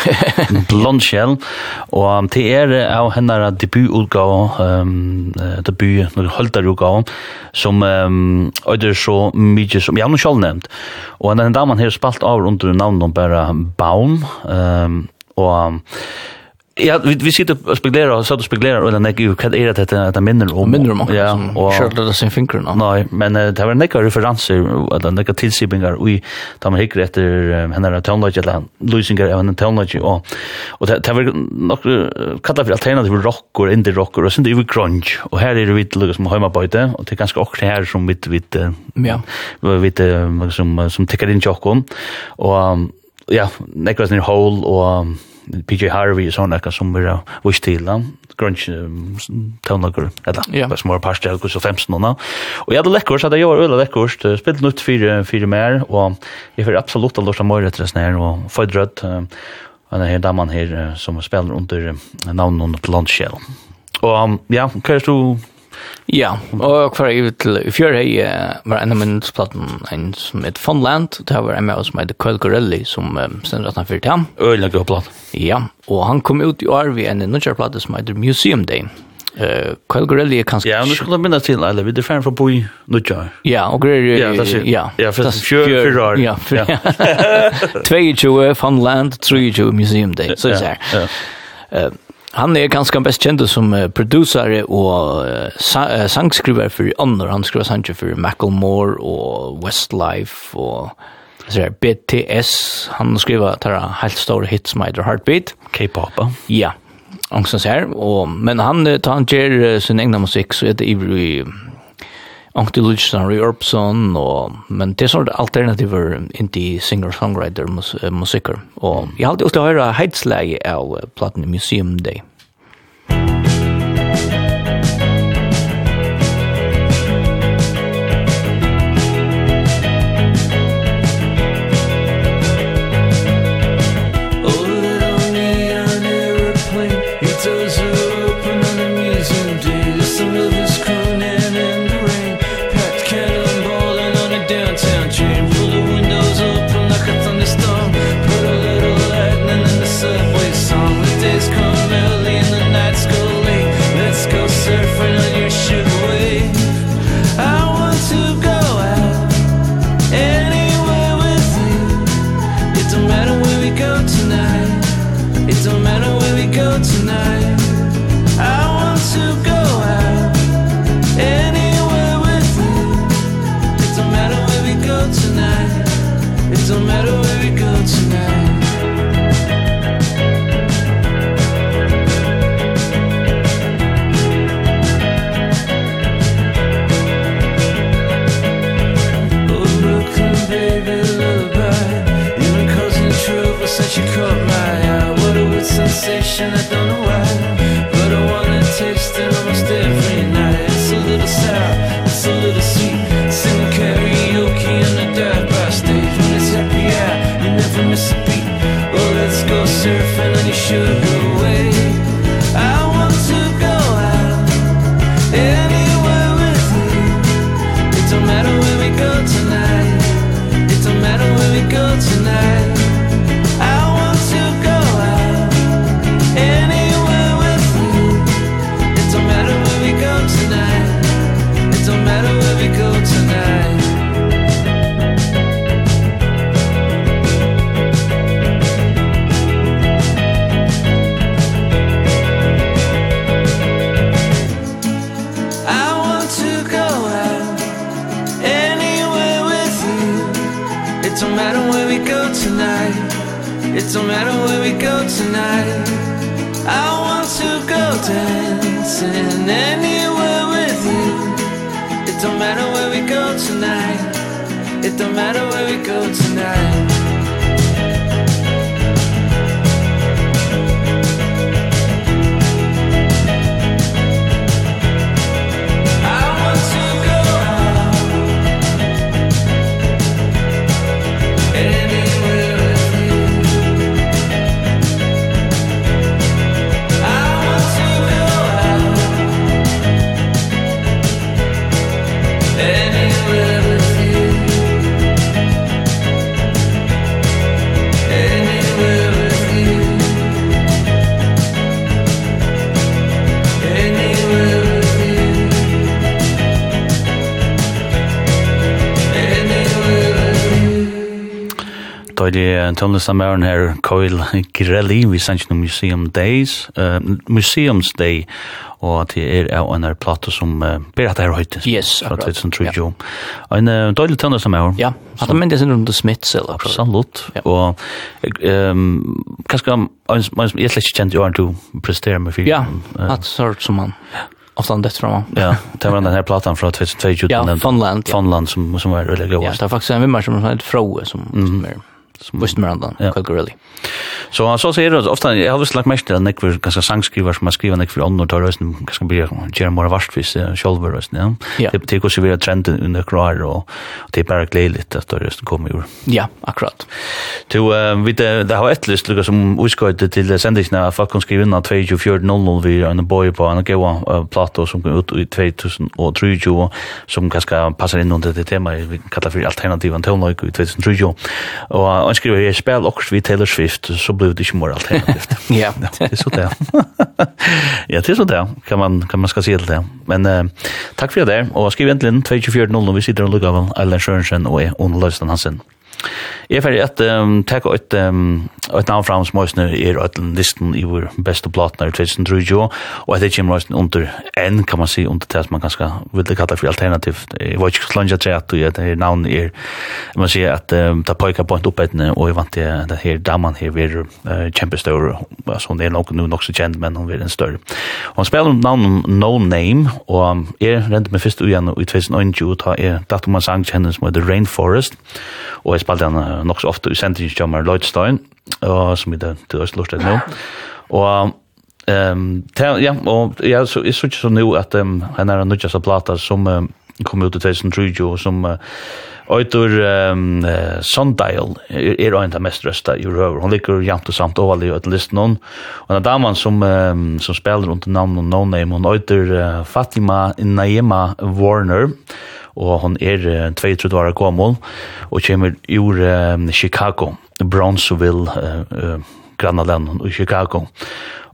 blond shell, og til er av hennar debututgav, um, debut, noen holdarutgav, som um, øyder så mykje som, jeg har noe sjål nevnt, og den damen her spalt av under navnet bare Baum, um, og Ja, vi vi sitter och speglar och så att speglar och den är ju kan är det att det minner om? Minner om ja och själva det sin fingrarna. Nej, men det var några referenser att den några tillsibingar vi tar man hickar efter henne att tonlage eller losing av en tonlage och och det det var några kallar för alternativ rock och indie rock och sen det är grunge och här är det vitt Lucas som hemma det och det kanske också här som vitt vitt ja. vid som som tickar in jockon och ja, nekras ni hole och PJ Harvey og sånne som vi har vist til han, grunge tøvnager, eller ja. som var parst av kurset 15 nå. Og jeg hadde lekkurs, hadde jeg var øyla lekkurs, spilte nytt fire, fire mer, og jeg får absolutt av lort av møyre etter snær, og føydrødt, og den her damen her som spiller under navnet til Landskjell. Og ja, hva er det du Ja, og for jeg til i fjør hei var en av minnesplaten en som heter Funland, og det var en med oss som heter Kyle Gorelli, som um, at han fyrt ham. Øyla god plat. Ja, og han kom ut i år ved en nødgjørplate som heter Museum Day. Uh, Kyle Gorelli er kanskje... Ja, nu skulle minna til, eller vi er ferdig for å bo i nødgjør. Ja, og Gorelli... Ja, det er ja, ja, for fjør, fjør år. Ja, fjør. 22 Funland, 23 Museum Day, så er det her. Ja, Han är ganska best känd som producer och uh, sangskriver för andre. Han skriver sanger för Macklemore och Westlife och så där BTS. Han skriver tara helt stora hits som heter Heartbeat. K-pop. Ja. Och så här och men han tar han ger sin egen musik så er det i Ankti Lutsen og Ørpsson, og, men det er sånn alternativer indie singer-songwriter-musikker. Og jeg har alltid også hørt heitsleie av platen Museum Day. No matter where we go tonight. I want to go dancing anywhere with you. It don't matter where we go tonight. It don't matter where we go tonight. en tonnestamæren her, Coil Girelli, vi sender noen Museum Days, uh, Museums Day, og at det er av en plato som uh, ber at det her høyte. Yes, akkurat. Fra 2003. Ja. En uh, døylig tonnestamæren. Ja, at det myndes rundt Smiths, eller akkurat. Absolutt. Ja. Og um, kanskje, jeg er ikke kjent i åren du presterer med fyrt. Ja, at sort som man. Ja ofta det tror man. Ja, det var den här plattan från 2022. Ja, Fonland. Funland som, som var väldigt god. Ja, det var faktiskt en vimmar som var ett fråge som, som är West Miranda, ja. Calgary. Så så ser det ofta jag har visst lagt mest den ekvar ganska sangskrivare som har skrivit nek för andra tar rösten ganska blir ger mer vart vis själva rösten. Ja. Det det går så vidare trend under kvar och det är bara glädligt att det rösten kommer ur. Ja, akkurat. Du vid det har ett list lukar som utskottet till sändningarna för att skriva in 2400 vi en boy på en goa plato som går ut i 2023 som ganska passar in under det tema vi kallar för alternativa tonlag i 2023. Och og han skriver her, spil okkurs vi Taylor Swift, så blev det ikke mer alternativt. ja. det er så det. ja, det er så det, kan man, kan man skal si til det. Men uh, takk for det, og skriv egentligen 24.00 vi sitter og lukker av Eiland Sjørensen og Ono Løystein Hansen. Jeg er ferdig at um, takk et, um, et navn fram som også er et listen i vår beste platner i 2020, og at det kommer også under en, kan man si, under det som man ganske vil kalla for alternativ. Jeg var ikke slange til at det her navn er, man sier at um, det pøyker på en oppettende, og jeg vant til det her damen her er uh, kjempestørre, altså hun er nok, nu nok så kjent, men hun er en større. Og han spiller navn No Name, og jeg rente meg først igjen i 2021, og ta er datum av sang til henne som heter Rainforest, og jeg spalt han nok så ofte i sendingen kommer Lloydstein, og som i det til Østlorstein nå. Og Ehm um, ja, og ja, så er så ikke så nu at um, han er nødt til plata som um, kom ut i 2003 og som uh, Øytur um, uh, Sundial er, er en av mest røsta i røver. Hon ligger jant og samt overlig i listen hon. Og den damen som, um, som spiller under navn og no-name, hon Øytur uh, Fatima Naima Warner og hon er 32 år gammel og kommer ur Chicago, Bronzeville, uh, uh, i Chicago.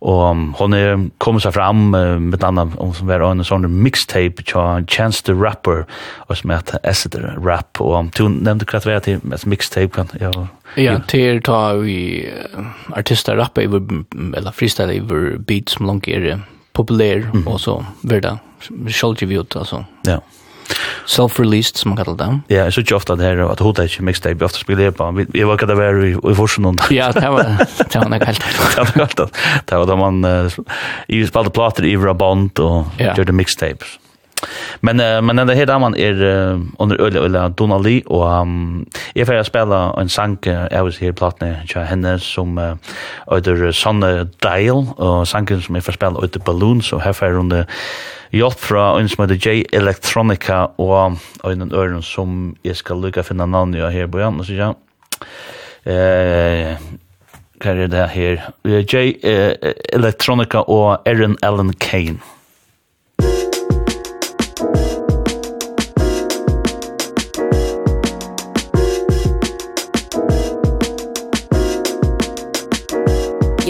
Og um, hon er kommet seg fram uh, med annan om som var en sånn mixtape til Chance the Rapper og som heter Acid Rap og um, du nevnte hva det var til mixtape kan ja, ja, til ta vi artister rapper eller freestyle över beats som langt er populær mm -hmm. og så verda sjølge vi ut altså ja self-released som man kallar det. Ja, jag såg ofta det här att hotet inte mixtape ofta spelar på. Jag var kada var i forsen och Ja, det var det var något helt. Det var helt. Det var då man i spelade plattor i Rabant och gjorde mixtapes. Men uh, men den här damen är uh, under öle öle Donald Lee och um, jag får spela en sang jag var här platne jag henne som uh, under Sonne Dial och sangen som jag får spela ut Balloon så här för under Hjalt fra en som heter J Electronica och en øren som jag ska lukka finna namn jag här början så ja. Eh, hva er det her? J Electronica og Aaron Allen Kane.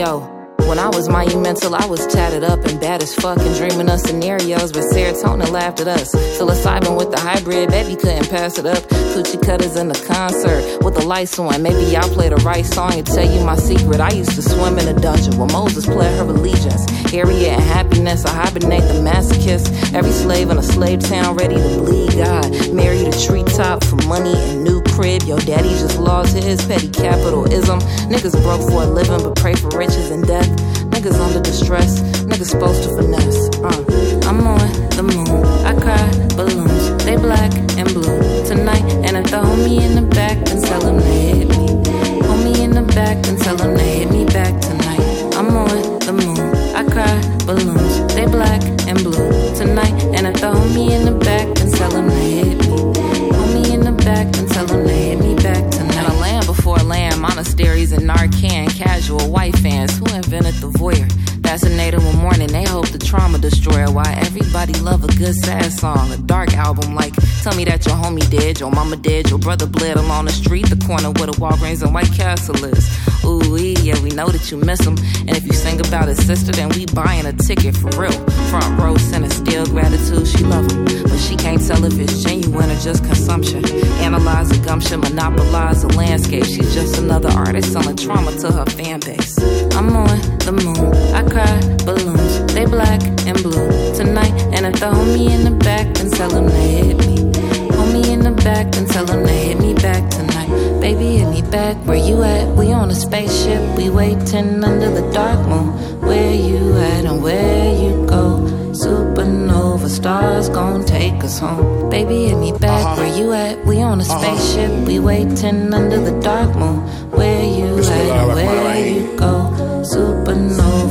yo When I was monumental, I was tatted up and bad as fuck and dreaming of scenarios, but serotonin laughed at us. Psilocybin with the hybrid, baby couldn't pass it up. Coochie cutters in the concert with the lights on. Maybe I'll play the right song and tell you my secret. I used to swim in a dungeon where Moses played her allegiance. Harriet and happiness, I hibernate the masochist. Every slave in a slave town ready to bleed God. Married a treetop for money and new crib. Your daddy just lost his petty capitalism. Niggas broke for a living but pray for riches and death. Niggas under distress, niggas supposed to finesse. Uh, I'm on the moon, I cry balloons. They black and blue. Tonight And if the homie in the back then tell him to hit me. Homie in the back then tell him to hit me back tonight. I'm on the moon, I cry balloons. They black and blue. Tonight And if the homie in the back then tell him to hit me. Homie in the back then monasteries and Narcan casual white fans who invented the voyeur. Fascinated one morning, they hope the trauma destroyer. Why everybody love a good sad song, a dark album like Tell me that your homie dead your mama dead your brother bled along the street, the corner where the Walgreens and White Castle is. Ooh, yeah, we know that you miss him. And if you sing about his sister, then we buying a ticket for real. Front row center, still gratitude, she love him. But she can't tell if it's genuine or just consumption. Analyze the gumption, monopolize the landscape. She's just another artist selling trauma to her fan base. I'm on the moon. I cry balloons. They black and blue. Tonight and if the homie in the back then tell him to hit me. Homie in the back then tell him to hit me back tonight. Baby hit me back. Where you at? We on a spaceship. We waiting under the dark moon. Where you at and where you go? Supernova stars gonna take us home. Baby hit me back. Uh -huh. where you at? We on a spaceship. Uh -huh. we waiting under the dark moon. Where you at and where you go? Supernova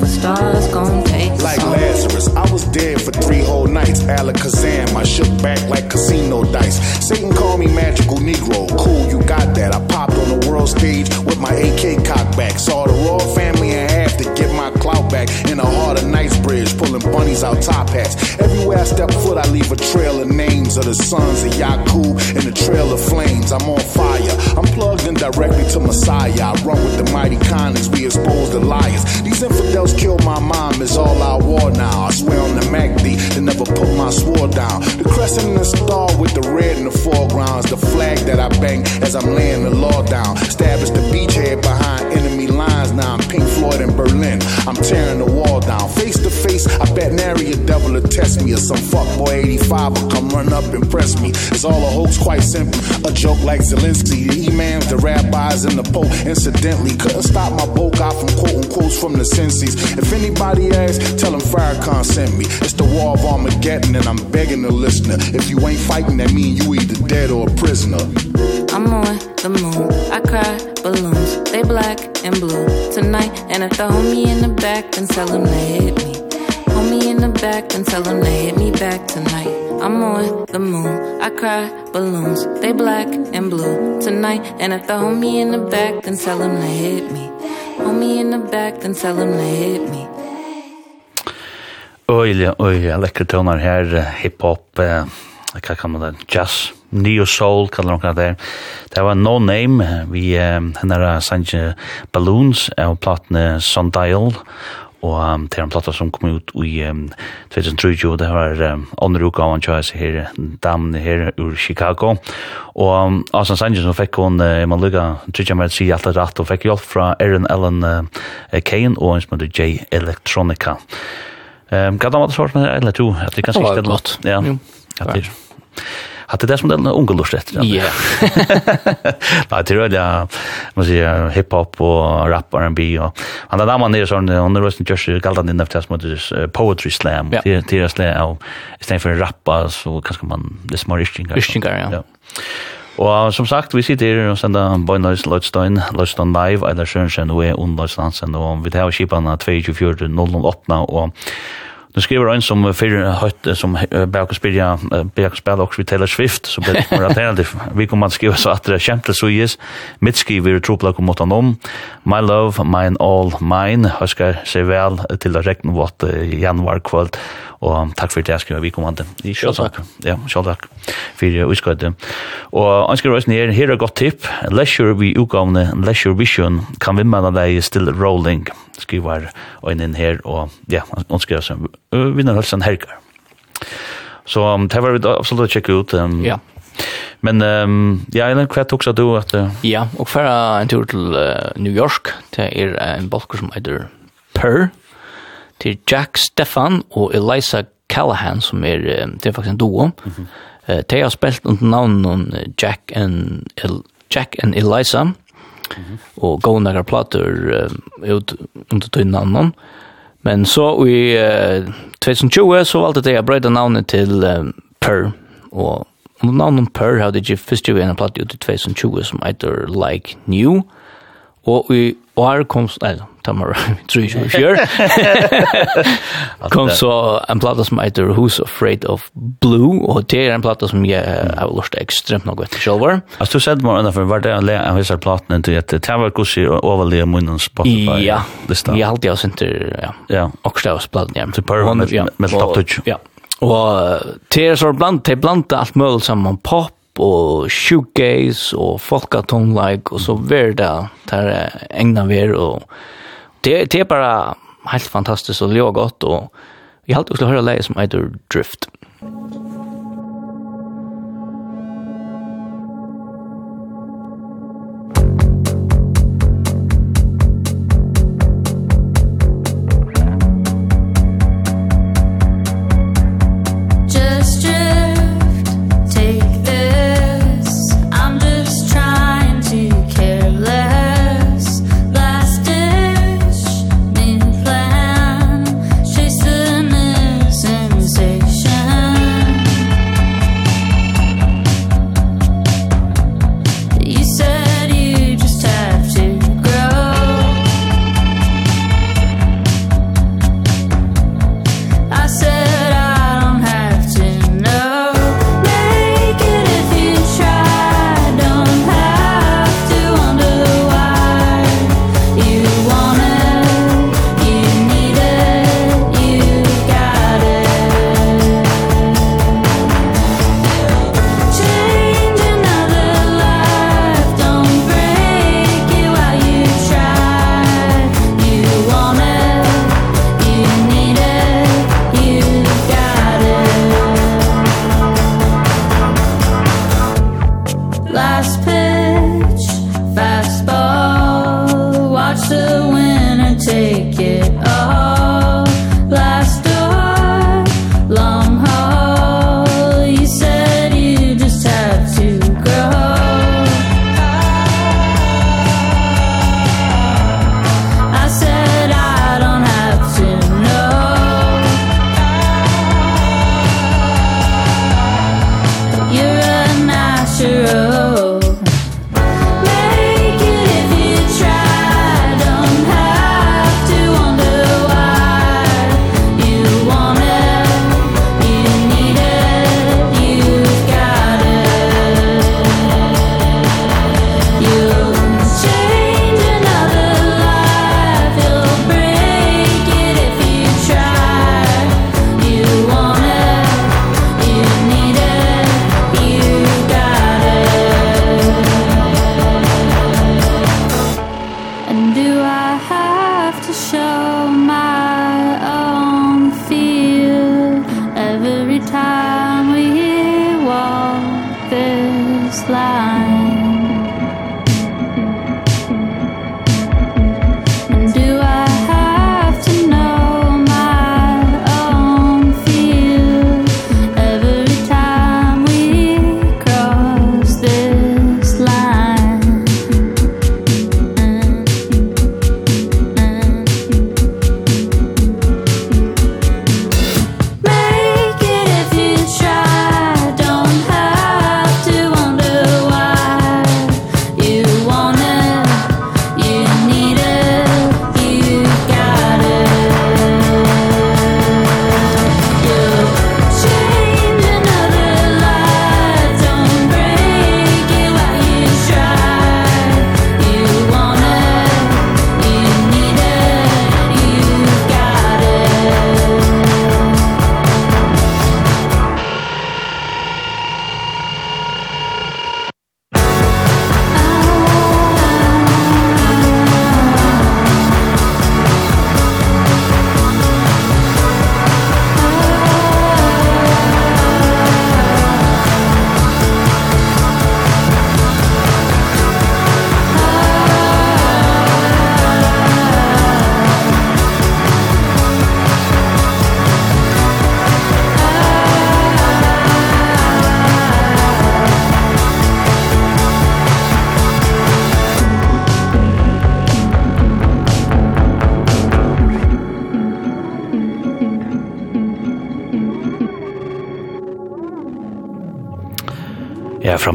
stars gon' take Like. Lazarus, I was dead for three whole nights. Alakazam, I shook back like casino dice. Satan called me magical negro. Cool, you got that. I popped on the world stage with my AK cock back Saw the royal family in half to get my clout back in a harder night's bridge pulling bunnies out top hats. Everywhere I step foot I leave a trail of names of the sons of Yakub and the trail of flames. I'm on fire. I'm plugged in directly to Messiah. I run with the mighty kindness. We expose the liars. These infidels kill my mom. Is all out war now. I swear on the MACD to never put my sword down. The crescent and the star with the red in the foreground is the flag that I bang as I'm laying the law down. Establish the beachhead behind enemy lines now. I'm Pink Floyd in Berlin. I'm tearing the wall down. Face to face I bet nary a devil to test me. Or some fuckboy 85 will come run up and press me. It's all a hoax quite simple. A joke like Zelensky. The imams the rabbis and the pope. Incidentally couldn't stop my boat. Guy from quoting quotes from the senses. If anybody asks tell them Farrakhan sent me. It's the war of Armageddon and I'm begging the listener. If you ain't fighting that mean you either dead or a prisoner. I'm on the moon. I cry balloons. They black and blue tonight. And if the homie in the back then tell him to hit me. Homie in the back then tell him to hit me back tonight. I'm on the moon. I cry balloons. They black and blue tonight. And if the homie in the back then tell him to hit me. Homie in the back then tell him to hit me. Oi, oi, lekkre tøvnar her, hiphop, eh, hva kan man det, jazz, Neo Soul kallar hon det. Det var No Name vi uh, henne er Sanje Balloons og platne Sundial og um, det er en platta som kom ut i um, 2003 det var um, andre uka av han kjøys her, damen her ur Chicago, og um, Asan Sanchez som fikk hun, uh, man lukka, trykker med å si alt er rett, og fikk hjelp fra Aaron Ellen uh, Kane og en som heter J Electronica. Um, Gadda, hva det svart med det, eller to? At det kan sikkert godt. Ja, at det er. Hade det som den unga lust efter. Ja. Nej, det är det man säger hiphop och rap och R&B och andra där man är sån under resten just galdan den efter som det poetry slam till till slam istället för rappa så kanske man det smör istingar. Istingar, ja. Og som sagt, vi sitter her og sender Bøynøys Lødstein, Lødstein Live, eller Sjønsen, og er under Lødstein, og vi tar skipene 24.00 og Nu skriver en som fyrir høyt som bæk og spyrja bæk og spela også vi Taylor Swift som det og alternativ vi kommer man skriva så at det er kjent til suyes mitt skriver troplak og mot om. My Love, Mine All, Mine. Høyskar seg vel til å rekne vårt januar kvöld Og takk for det jeg skriver vi kommande. an takk. Ja, selv takk. For utskøyde. Og han skriver også ned, her er godt tipp. Leisure vi utgavne, leisure vision, kan vi manna deg still rolling, skriver øynen her. Og ja, han skriver som vinner hølsen herkar. Så det var vi absolutt å tjekke ut. Ja. Men um, ja, Ellen, hva tok du at... Uh... Ja, og for en tur til uh, New York, det er en bolker som heter Purr til Jack Stefan og Eliza Callahan, som er, det er faktisk en duo. Mm -hmm. uh, de har spilt under navnet Jack and, El Jack and Eliza, mm -hmm. og gå noen plater uh, ut under tøyne navnet. Men så i uh, 2020 så valgte de å brøyde navnet til um, Per, og under navnet Per hadde de først jo en plater ut i 2020 som heter Like New, og i år kom, nei, tammar tror jag fjör. Kom så en platta som heter Who's Afraid of Blue og det er en platta som jag har lust extremt noe etter selv. Altså, du sett meg underfor, var det en av disse platene til at det var gus i overlige munnen Spotify. Ja. Jag har alltid inte ja. Ja. Och stävs plattan ja. Typ med med top touch. Ja. Og det er så blant, det er blant alt mulig sammen, pop og shoegaze og folkatonleik, og så ver det, det egna ver, og det, det är bara helt fantastiskt och det gott och jag har alltid skulle höra läge som heter Drift. Drift.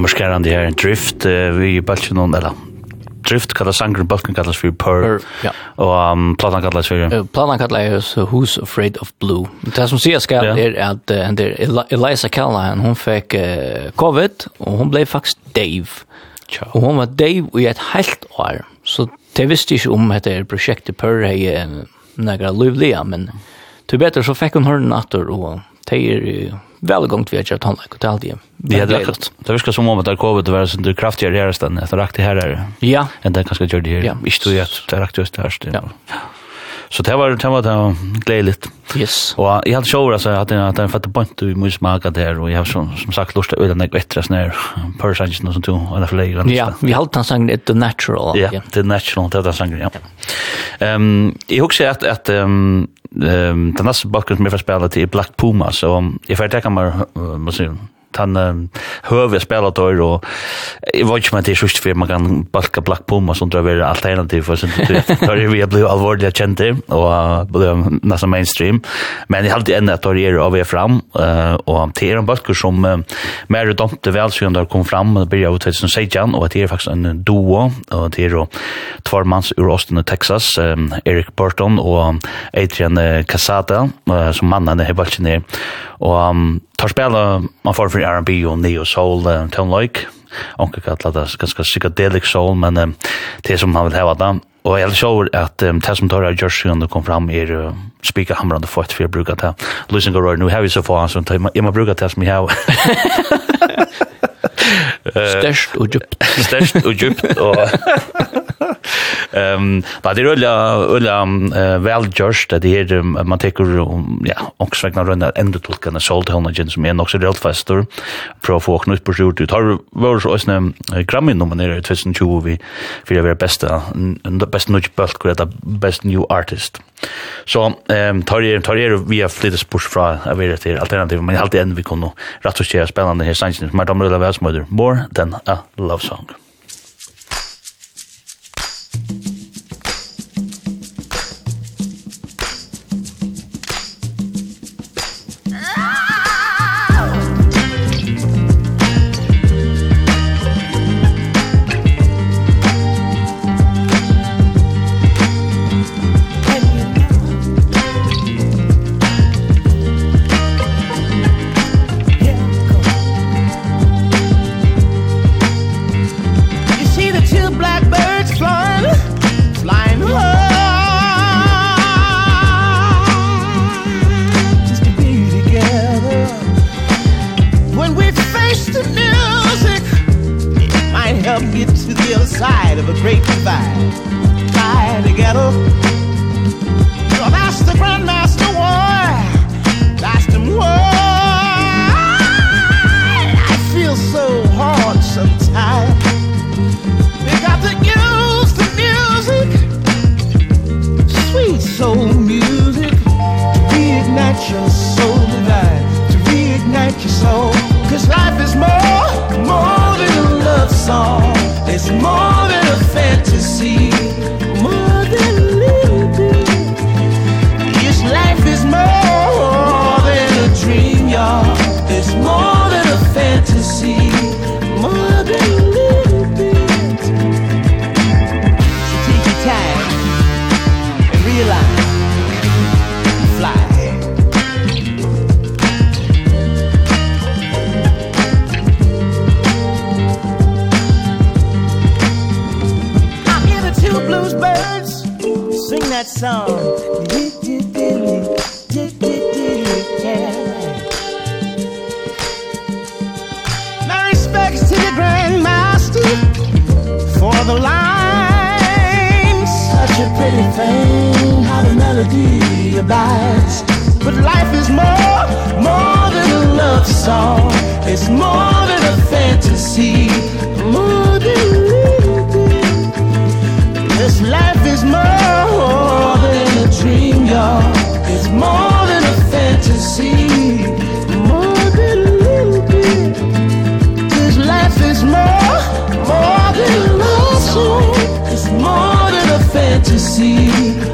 marskärande här drift uh, vi bulchen on eller drift kallar sangren bulken kallas för per ja. Och um, platan kallas för uh, platan kallas så who's afraid of blue. Det som sägs ska yeah. är att uh, and there Eli Eliza Callahan hon fick uh, covid och hon blev faktiskt Dave. Tja. och hon var Dave i ett helt år. Så det visste inte om att det är projektet per hej några livliga men till bättre så fick hon hörna natter och det är välgångt vi har kört handlag och det Det är rätt. Det verkar som om att det kommer att vara så det kraftigare här stan. Det rakt här är. Ja. Än det kanske gör det här. Inte du att det rakt just här Ja. Så det var det var det glädligt. Yes. Och jag hade show alltså att att den fatta point du måste smaka där och jag har som som sagt lust att ölen något bättre snär per sanction och sånt eller för lägre. Ja, vi har han sangen the natural. Ja, the natural det där sangen. Ja. Ehm jag husar att att ehm den nästa bakgrunden med för får spela till Black Puma så i färdtäcker ta mig måste han um, höver spelar då och jag vet inte det är just för man kan balka black pom och sånt där är alternativ för sånt det är vi blev allvarligt känt och blev nästan mainstream. Men det har alltid ändrat att det är av er fram och hanterar en balk som mer domte väl så där kom fram och började 2016 och det är faktiskt en duo och det är då två mans ur Austin Texas Eric Burton och Adrian Casada som mannen är balken är och tar spela man får för R&B och neo soul uh, tone like onkel kallar det ganska psychedelic soul men um, det som han vill ha där och jag såg att um, det som tar av Jersey och kom fram är uh, spika hamrande fort för jag brukar ta losing go right nu har vi så far så jag man brukar ta som jag Størst og djupt. Størst og djupt. Og um, det er øyla, øyla uh, velgjørst, det er um, man tekur, um, ja, ångsvegna rønne endetolkene soltøvnagen som er nok så reelt fastor, prøv å få knutt på sjort ut. Har vært så også grammy nominerer i 2020 vi for å være beste, best nødt bølt, hvor det best new artist. Så um, tar jeg, tar jeg har flyttes bort fra å være til alternativ, men alltid enn vi kunne rett og slett spennende her sannsyn, som er damrøyla velsmøyder. More More Than a Love Song. more, more than love song It's more than a fantasy.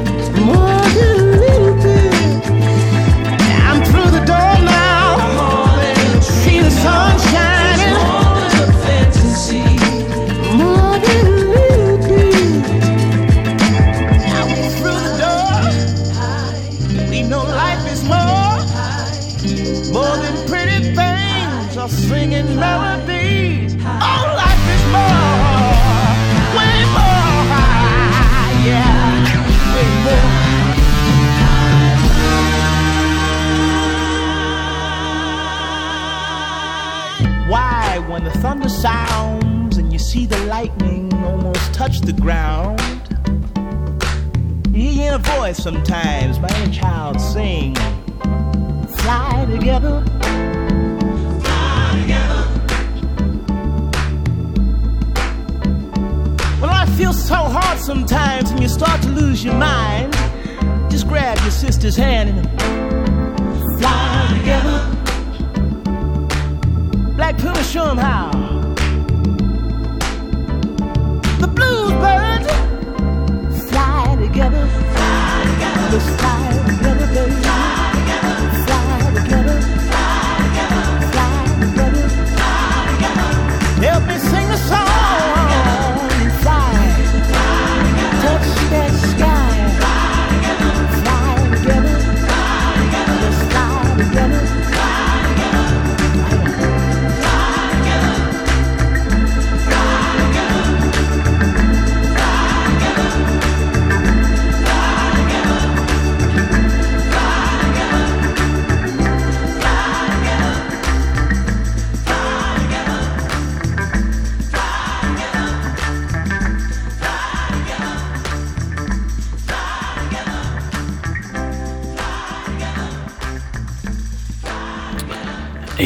the sounds and you see the lightning almost touch the ground. You hear a voice sometimes by a child sing. Fly together. Fly together Well I feel so hard sometimes and you start to lose your mind. Just grab your sister's hand and fly together black pudding show him how The bluebird fly together. Fly together. Fly together.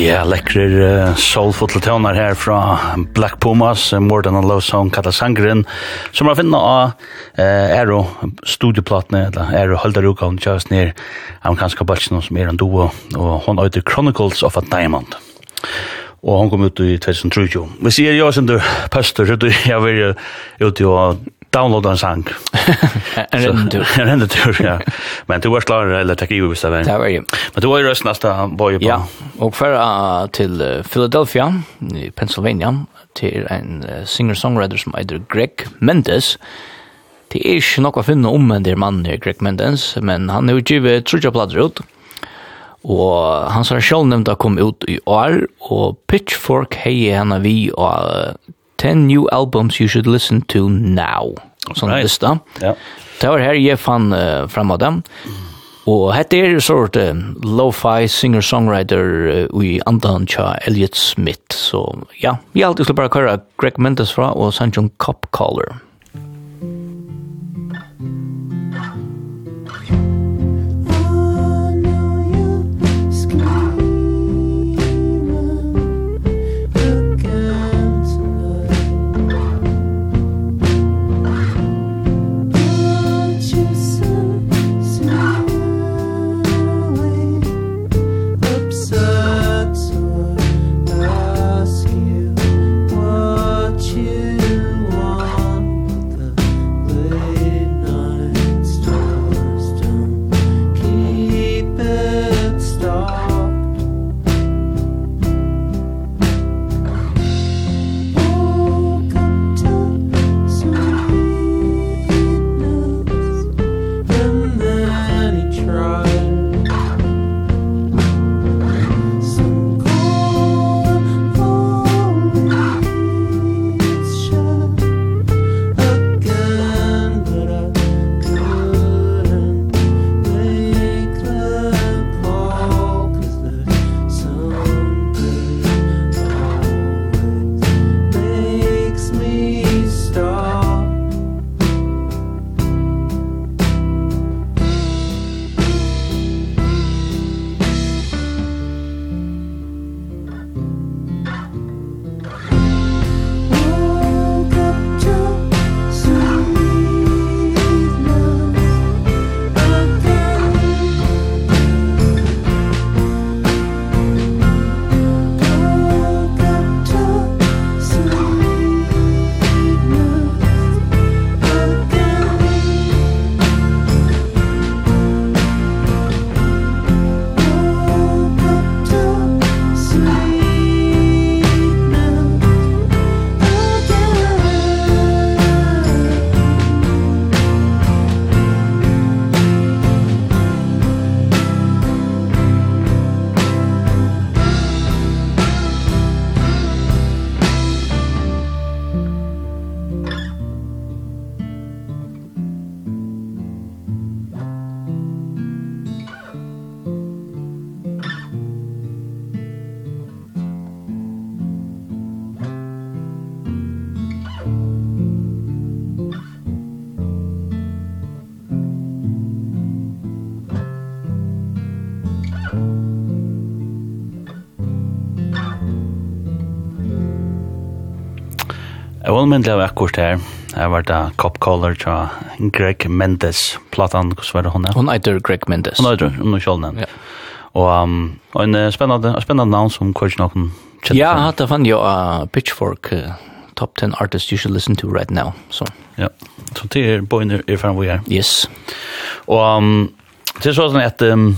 Ja, lekkere uh, soulful tonar her fra Black Pumas, uh, More Than a Love Song, kalla Sangren, som har finnet av uh, Aero studioplatene, eller Aero Haldaruka, hun kjøres ned amerikanska balsen som er en duo, og hun øyder Chronicles of a Diamond. Og hun kom ut i 2003. Vi sier jo, som du, pastor, så du, har vært ute og downloada en sang. en rendetur. En rendetur, ja. Men du var klar eller takk i hvis det var. Det var jo. Men du var jo røst neste bøye på. Ja, og færre til Philadelphia, i Pennsylvania, til en singer-songwriter som heter Greg Mendes. Det er ikke noe å finne om en der mannen er Greg Mendes, men han er jo givet trutja plater ut. Og hans har selv nevnt å komme ut i år, og Pitchfork heier henne vi og 10 new albums you should listen to now. Sånn right. lista. Ja. Det var her jeg fann uh, fram av dem. Og hette er sort uh, lo-fi singer-songwriter uh, i andan tja Elliot Smith. Så ja, vi alltid skulle bare køre Greg Mendes fra og Sanjong Copcaller. allmänt av akkurat her. Jeg var da Cop Caller til Greg Mendes. Platan kus var hon. Hon heter Greg Mendes. Hun heter hun, skall nämn. Ja. Og, um och en spännande spennende navn som kanskje noen kjenner. Ja, hat det fann ju uh, Pitchfork uh, top 10 artists you should listen to right now. Så. Ja. Så det er boiler ifrån vi er. Yes. Og um, det er sånn at... um,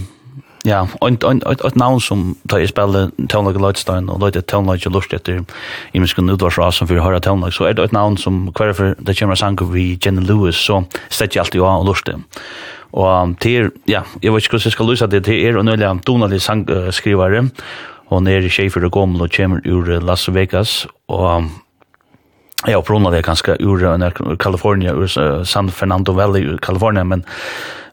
Ja, og et navn som tar i spillet Tøvnlag i Løydstein, og Løyde Tøvnlag i Lust etter. I minst kunne utvarsra som fyrir høyre Tøvnlag, så er det et navn som hver for det kommer sang vi Jenny Lewis, så set jeg alltid av og Lust Og til, ja, jeg vet ikke hvordan jeg skal løse det, til er og nøyla donalig sangskrivare, Hon er i Schaefer og Gommel og kommer ur Las Vegas, og ja, opprona det ganske ur California, ur San Fernando Valley, ur California, men,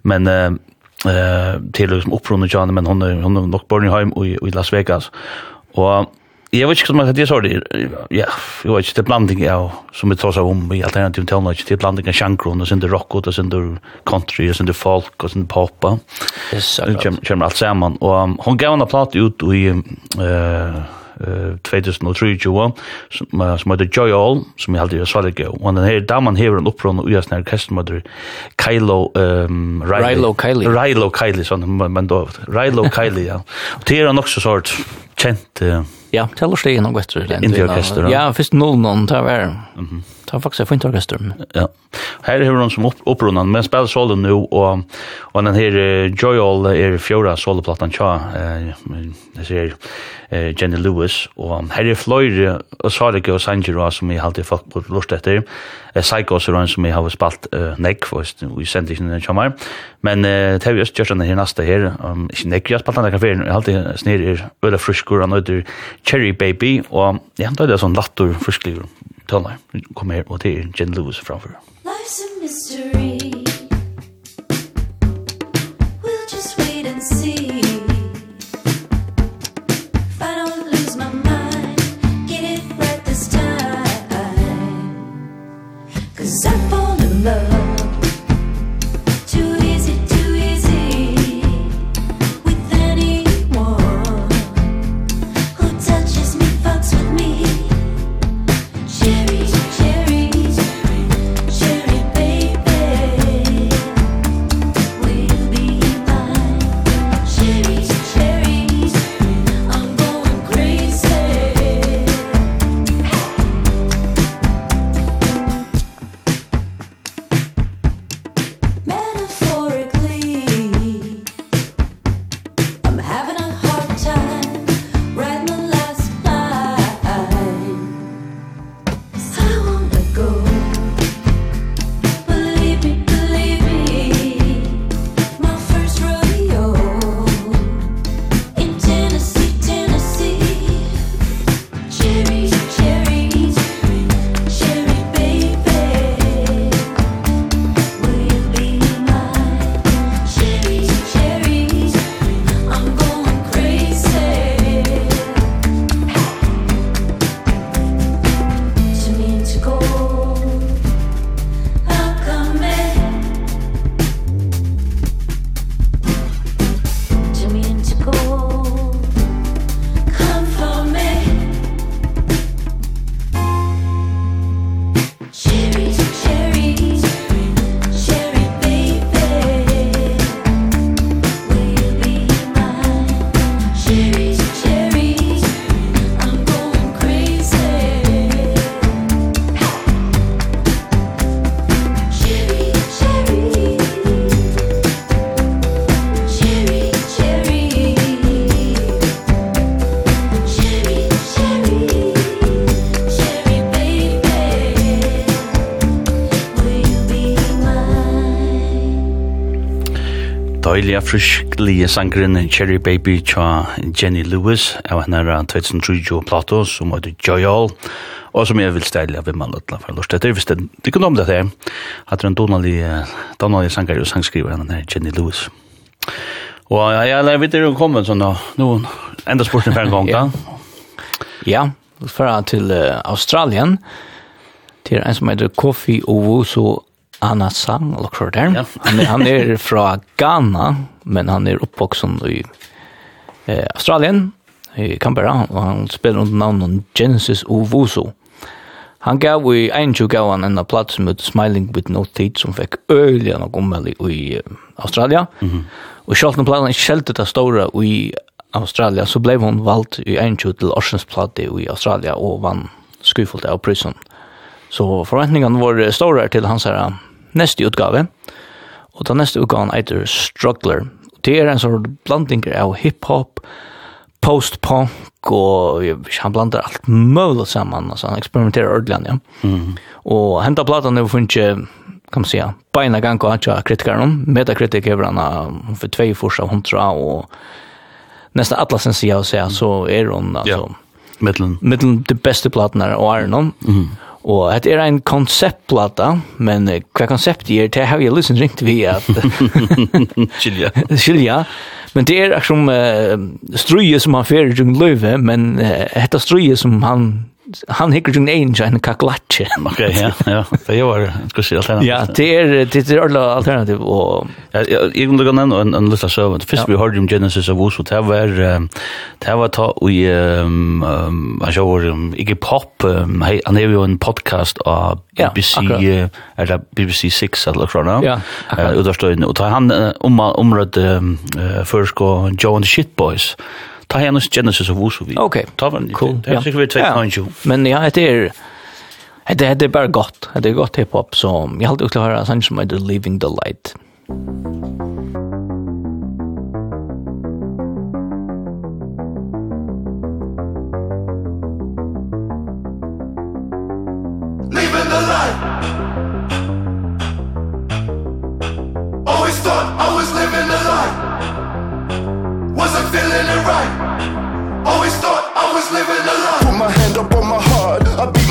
men eh till liksom upprundet John men hon hon är nog born i hem i i Las Vegas. Och jag vet inte som det är så det ja, jag vet inte blandning ja som vi tar om i alternativ till något till blandning av shankron och sen det rock och sen det country och sen det folk och sen pop. Yes, det kommer allt samman och hon gav en plats ut i eh uh, 2023, som, uh, som heter Joy All, som jag alltid har svarlig gøy. och den här damen hever en opprån och uasen her kestmøter Kylo um, Riley. Rilo Kylie. Rilo Kylie, sånn, men då Rilo Kylie, ja. och det är han också sort känt Uh, ja, teller steg noe etter. Indie orkester. Ja, først noen, det var det. Mhm har faktisk et fint orkester. Ja. Her har hun som opp, opprunnet, men spiller solen nå, og, og den her Joy All er fjorda soloplattan tja, eh, det ser eh, Jenny Lewis, og her er fløyre, og Sarike og Sanjiro, som jeg alltid fått på lort etter, eh, Psychos er en som jeg har spalt eh, Nek, for vi sendte ikke den kommer, men eh, det er vi også gjørs den her neste her, um, ikke Nek, jeg har spalt den her kaféen, jeg har alltid snir er øyla fruskur, han heter Cherry Baby, og jeg har alltid sånn latter fruskligur, Trondheim. Kom her, og det er Jen Lewis framfor. Life's a mystery. deilige frisklige sangren Cherry Baby tja Jenny Lewis av henne er 2030 plato som heter Joyal og som jeg vil stelle av Vimman Løtla for lort etter hvis det ikke om det her. Hatt en donalig donalig sanger og sangskriver henne er Jenny Lewis. Og jeg lær vidt er hun kommet sånn nå enda spurt en gang da. Ja, fra til Australien. Til en som heter Kofi Ovo så Anna Sang, lukker der. Ja. han, han er fra Ghana, men han er oppvoksen i eh, Australien, i Canberra, og han spiller under navnet Genesis Owusu. Han gav i 21 gav han en platt som heter Smiling with No Teeth, som fikk øyelig nok ommeldig i uh, Australia. Mm -hmm. Og selv om platten ikke skjelte det store i Australia, så blev hun valgt i 21 til Orsens plate i Australia, og vann skuffelt av prisen. Så forventningene var store til hans her neste utgave. Og den neste utgaven heter Struggler. Det er en sånn blanding av hiphop, post-punk, og han blandar alt mulig sammen. Altså, han eksperimenterer ordentlig, ja. Mm. Og henta platan er funnet kan man säga, beina gang og hatja kritikaren. Metakritik er han for tvei fors av hundra, og nesten alla sin sida å sida, så er hon, altså, ja. mittlen. mittlen de beste platene og er noen. Mm. Og det er en konseptplata, men hva konsept er, det har jeg lyst ringt vi at... Skilja. Skilja. Men det er akkurat som uh, struje som han fyrir rundt løyve, men uh, hetta struje som han han hikker ju en en kaklatje. Okej, ja, ja. Det gör ska se alternativ. Ja, det er, det er alle alternativ og Ja, jag vill gå ner en en lista så Først vi hørte om Genesis of Us det var det var ta i, ehm jag hör ikke Pop han har jo en podcast av BBC eller BBC 6 eller så där. Ja. Och där Og och han om området and the Shitboys. Boys ta hennes Genesis of Wusovi. Okej. Ta var cool. Det er sikkert vi två kanske. Men ja, det er det det är bara gott. Det är gott hiphop så jag hade å høre sånn som heter Living the Light. Thank you.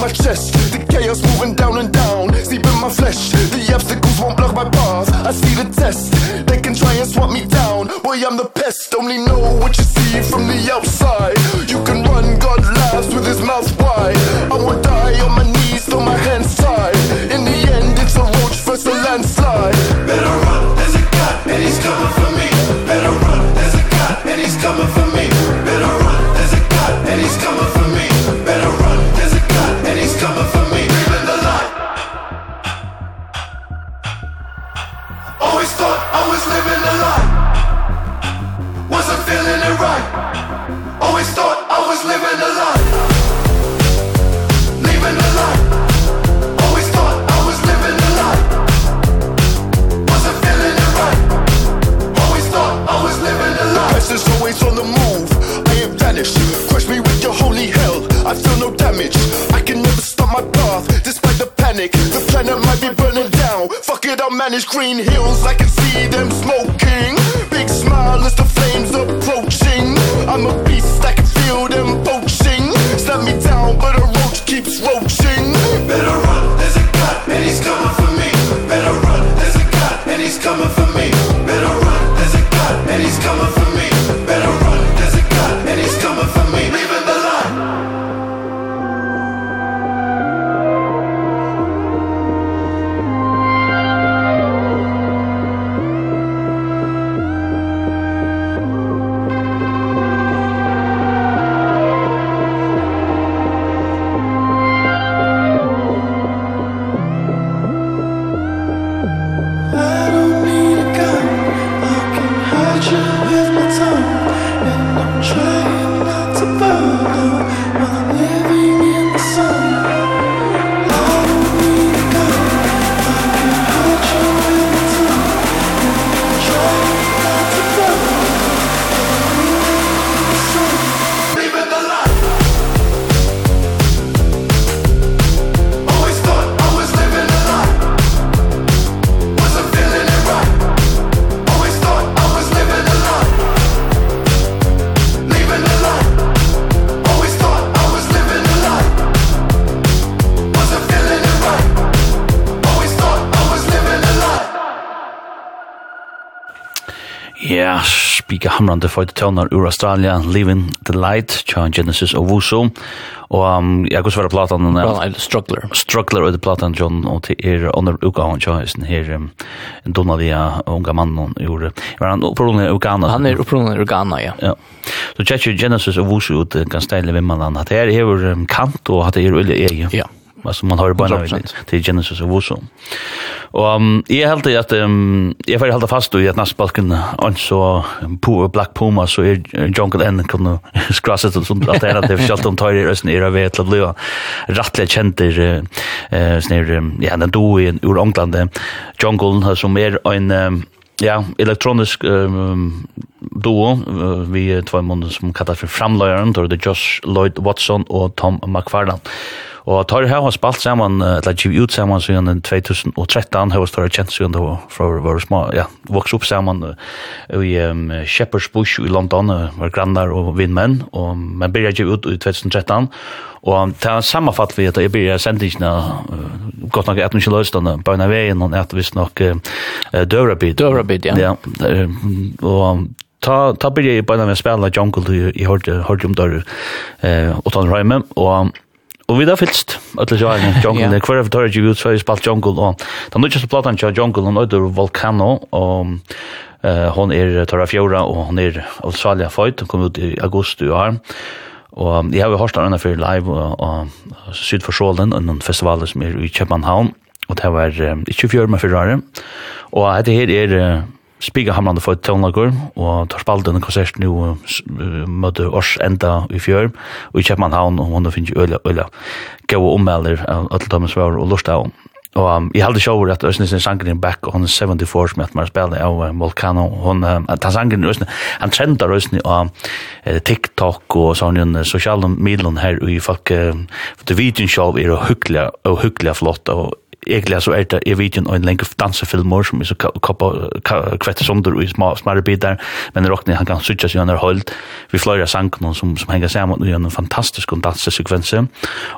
my chest. The chaos moving down and down Deep in my flesh. The obstacles won't block my path. I see the test. They can try and swap me down. Boy, I'm the pest. Only know what you see from the outside. You can run, God laughs with his mouth wide. I will die on my knees, throw my hands tied. In the end, it's a roach versus a landslide. Better run, there's a God, and he's coming for me. Better run, there's a God, and he's coming for me damage. I can never stop my path despite the panic. The planet might be burning down. Fuck it, I'll manage green hills. I can see them smoking. Big smile as the flames approaching. I'm a beast, I can feel them poaching. Slam me down, but a roach keeps roaching. Better run, there's a god, and he's coming for me. Better run, there's a god, and he's coming for me. Better run, there's a god, and he's coming for me. lika hamrande fight tønar ur Australia, Living the Light, John Genesis og Wusu. Og um, jeg går svara platan. Well, struggler. Struggler og det platan, John, og til er under utgaven, John, er sånn her um, Donalia, unga mannen, gjorde. var han opprunnig Uganda? Han er opprunnig Ugana, ja. ja. Så Genesis og Wusu ut ganske deilig vimman han. Hatt her er kanto, det er ulle egen. Ja. Yeah alltså man har ju bara till Genesis och Wusso. Och um, jag helt att um, jag får hålla fast i att nästbalken och så på Black Puma så är Jungle End kunde skrasa till sånt alternativ skalt om tar i rösten era vet att bli rättligt känt eh snär ja den då i ur England Jungle som är en ja, elektronisk um, duo uh, vi två månader som kallar för framlöjaren då det Josh Lloyd Watson och Tom McFarland. Og tar her har spalt saman, eller givet ut saman siden 2013, har større kjent siden da fra våre små, ja, vokst opp saman i um, Shepherd's Bush i London, var grannar og vindmenn, og man byrja givet ut i 2013, og ta sammanfatt vi at jeg byrja sendingene, uh, godt nok at ikke løsdene, bøyna veien, og at visst nok uh, døvrabid. Døvrabid, ja. Ja, og ta ta byrja i bøyna med spela jungle i hørte hørte om der eh utan rhyme og Og vi da fylst, ætla sjá en jungle, det kvar for tørre ut, så har spalt jungle, og da nu nødvendigste platan til jungle, hun øyder Volcano, og uh, hon er tørre fjóra, og hon er Australia Fight, hun kom ut i august i år, og jeg har jo hørt den for live, og, og syd for Sjålen, og noen festivaler som er i København, og det var uh, ikke fjør med fyrare, og dette her er spiga hamlande for tónlagur og tar spalt denne konsert nu uh, møtte års enda i fjør, og i Kjepmanhavn, og hun finner øyla, øyla, gau ommelder av Øtletommes var og lust av. Og um, jeg heldig sjåver at Østnes er sangen in back, og hun er 74 som at man spiller av uh, Volcano, og hun, uh, at han sangen i Østnes, han trendar Østnes av uh, TikTok og sånn en sosiale middelen her, og i folk, uh, det videon show er og hyggelig, og hyggelig flott, og egentlig så er det, i videoen jo en lenge dansefilmer som er så kappa kvette sonder i små, små bitar, men Rockne han kan sutja seg under hold, vi fløyra sang noen som, som henger sammen i en fantastisk dansesekvense,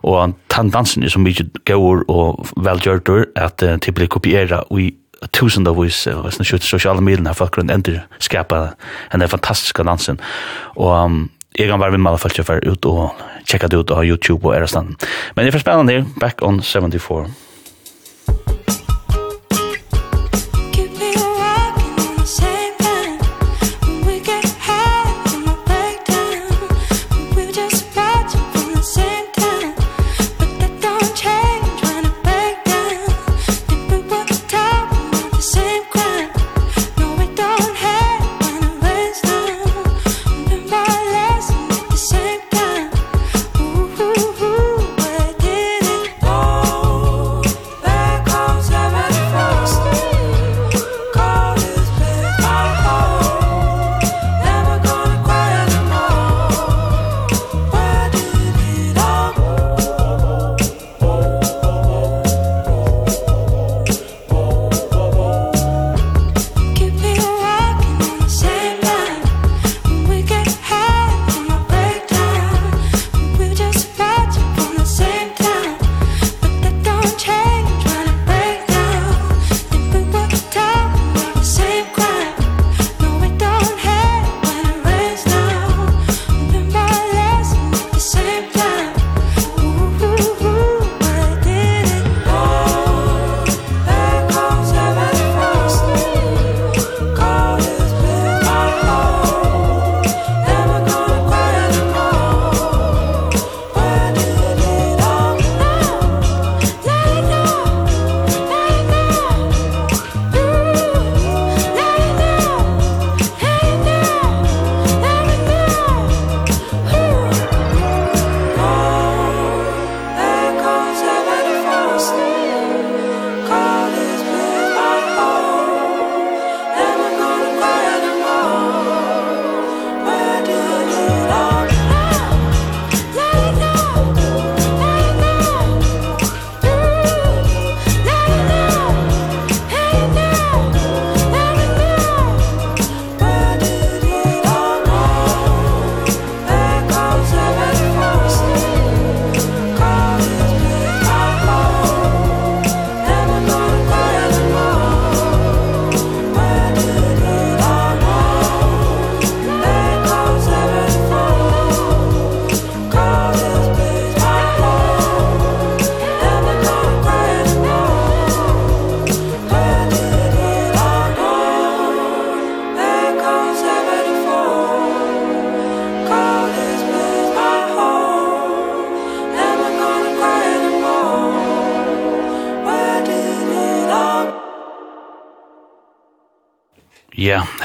og den dansen er så mye gøyur og velgjørtur at uh, til blir kopiera i tusen av vis, og sånn kjøtt sosiale milen har folk rundt ender skapa en fantastiske dansen, og um, jeg kan være med alle folk jeg ut og tjekka det ut av YouTube og er Men det er for spennende, back on 74.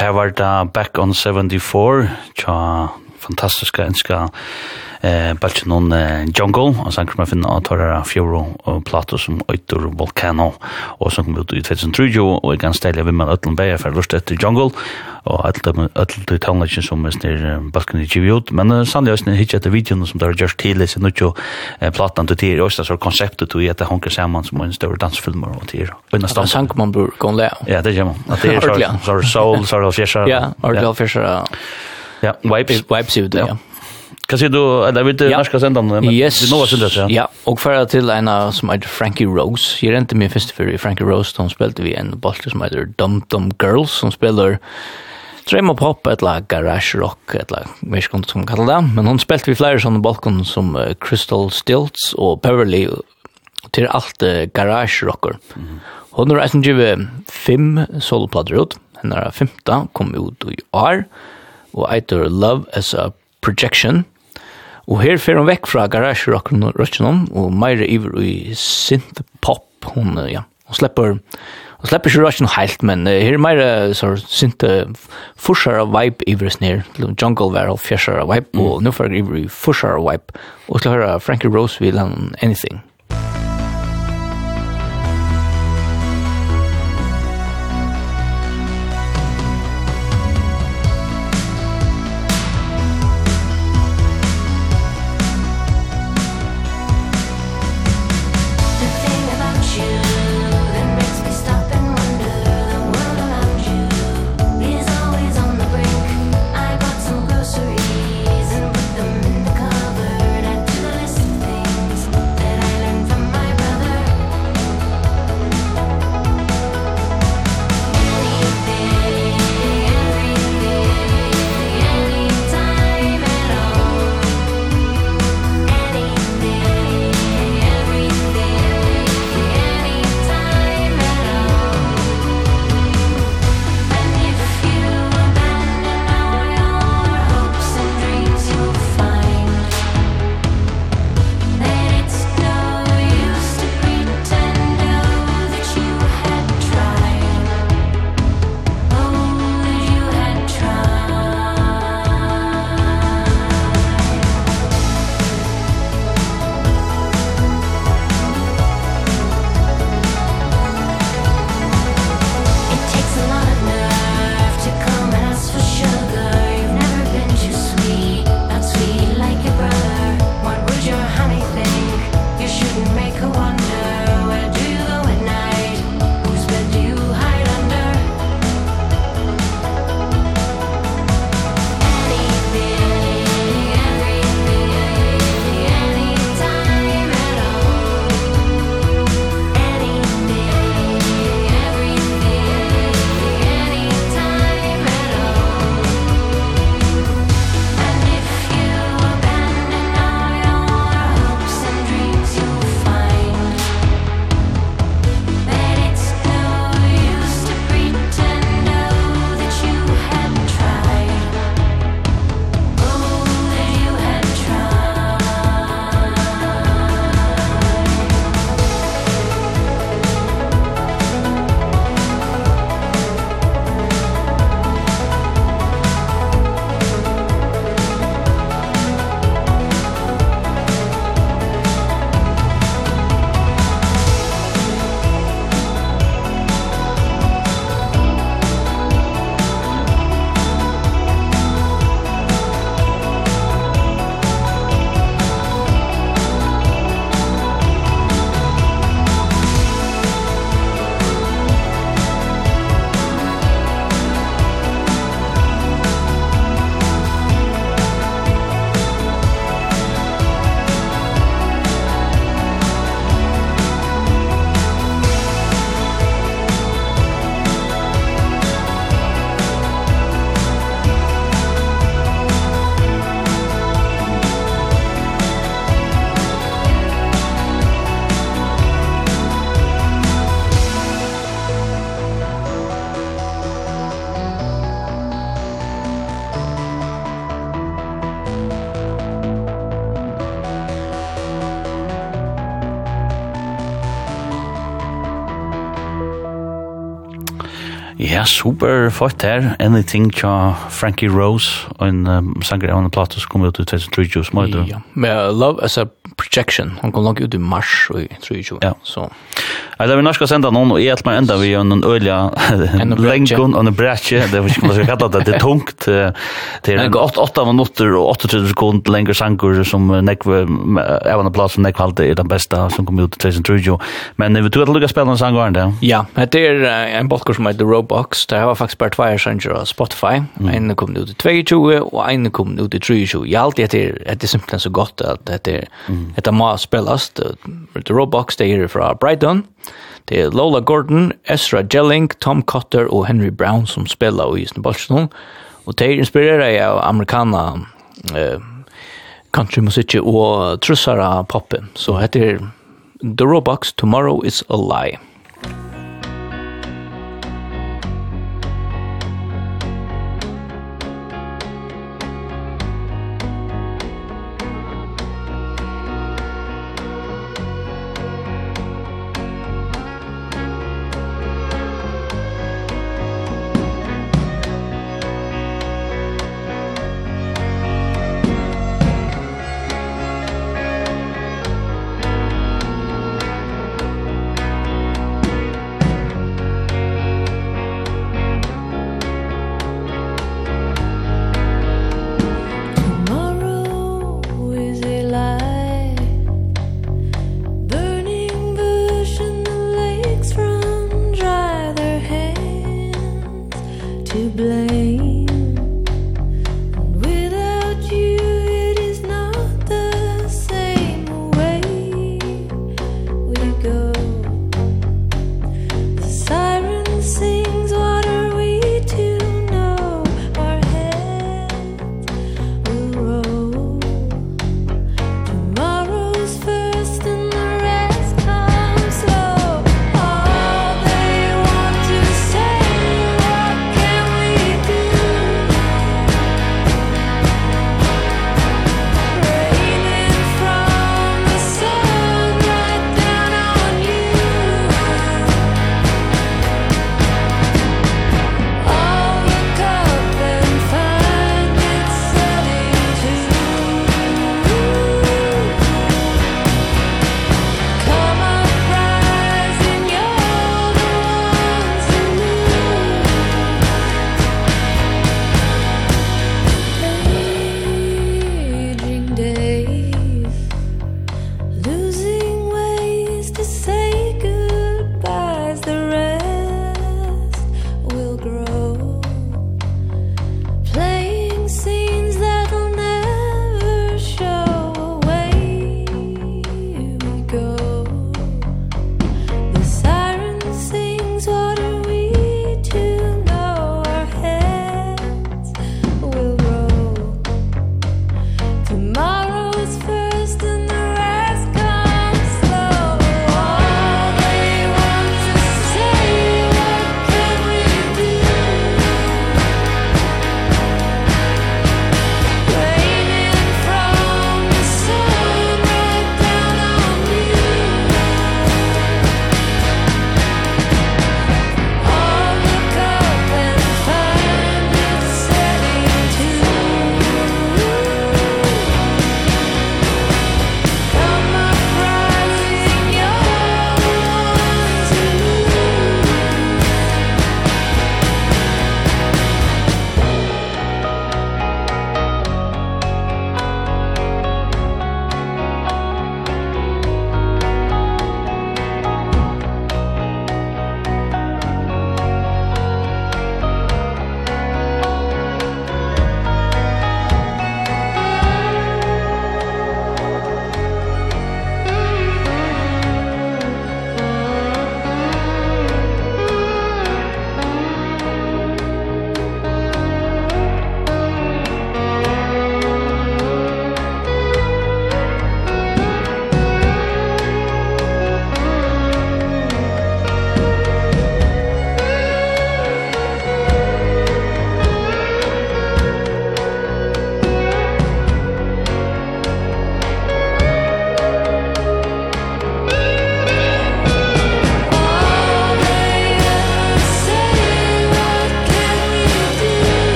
Her var det Back on 74, tja fantastiska enska eh balch non eh, jungle og sen kommer finna att höra fjoro og plato som ötor volcano og som kommer ut i 2003 og är ganska ställa vid med Ötland Bay for lust etter jungle og alle de tannleggen som er snir balkene ikke ut, men sannlig også hitja etter videoen som det just til tidlig, så plattan ikke platan til tider, også så konseptet til at honker sammen som en større dansfilmer og tider. og det sank man bur gå leo. Ja, det gjør man. At det er så soul, så of fisher. Ja, or og fjersar. Ja, wipes. Wipes ut, ja. Kan se du, eller vet du, ja. norska sendan, men yes. det några syndas, ja. Ja, och för till en som heter Frankie Rose. Jag rente min festival för Frankie Rose, de spelade vi en boll som heter Dum Dum Girls, som spelar Dream of Pop, et lag garage rock, et lag, jeg vet ikke om man kallar det, men hun spilte vi flere sånne balkon som uh, Crystal Stilts og Beverly til alt uh, garage rocker. Mm -hmm. Hun har reisen givet fem soloplater ut, henne er femta, kom ut i år, og eitur Love as a Projection, og her fer hun vekk fra garage rockeren og meire iver i synth pop, hun, ja, hun slipper Og slipper ikke røsten helt, men uh, her er mer så sint uh, forsere vibe ivres ned, jungle var og fjersere vibe, mm. og nå får jeg ivre forsere vibe, og så høre Frankie Rose vil han anything. super fort her, Anything tja Frankie Rose, og en um, sanger av en plate som kom ut i 2023. Ja, me Love as a Projection, han kom langt ut i mars i 2023, ja. så... So det vi norska senda någon och helt med enda vi gör någon olja lengon og en brätche det vill man skal kalla det det er tungt det er 8 8 minutter og 38 sekund längre sankor som nekve, även en plass som nekve halte er den beste som kom ut till sin trujo men vi tror at Lucas spelar en sankor det. ja det är en podcast som heter Roblox det var faktisk bare två sankor av Spotify. En kom ut i 22 og en kom ut i 23. Jeg har alltid det etter simpelt så gott at det är det måste spelas det Roblox det är från Brighton. Det er Lola Gordon, Ezra Jelling, Tom Cotter og Henry Brown som spiller i Isten Bolsjnum. Og de inspirerer av amerikana eh, countrymusikk og trussara poppen. Så heter The Robux, Tomorrow is a Lie.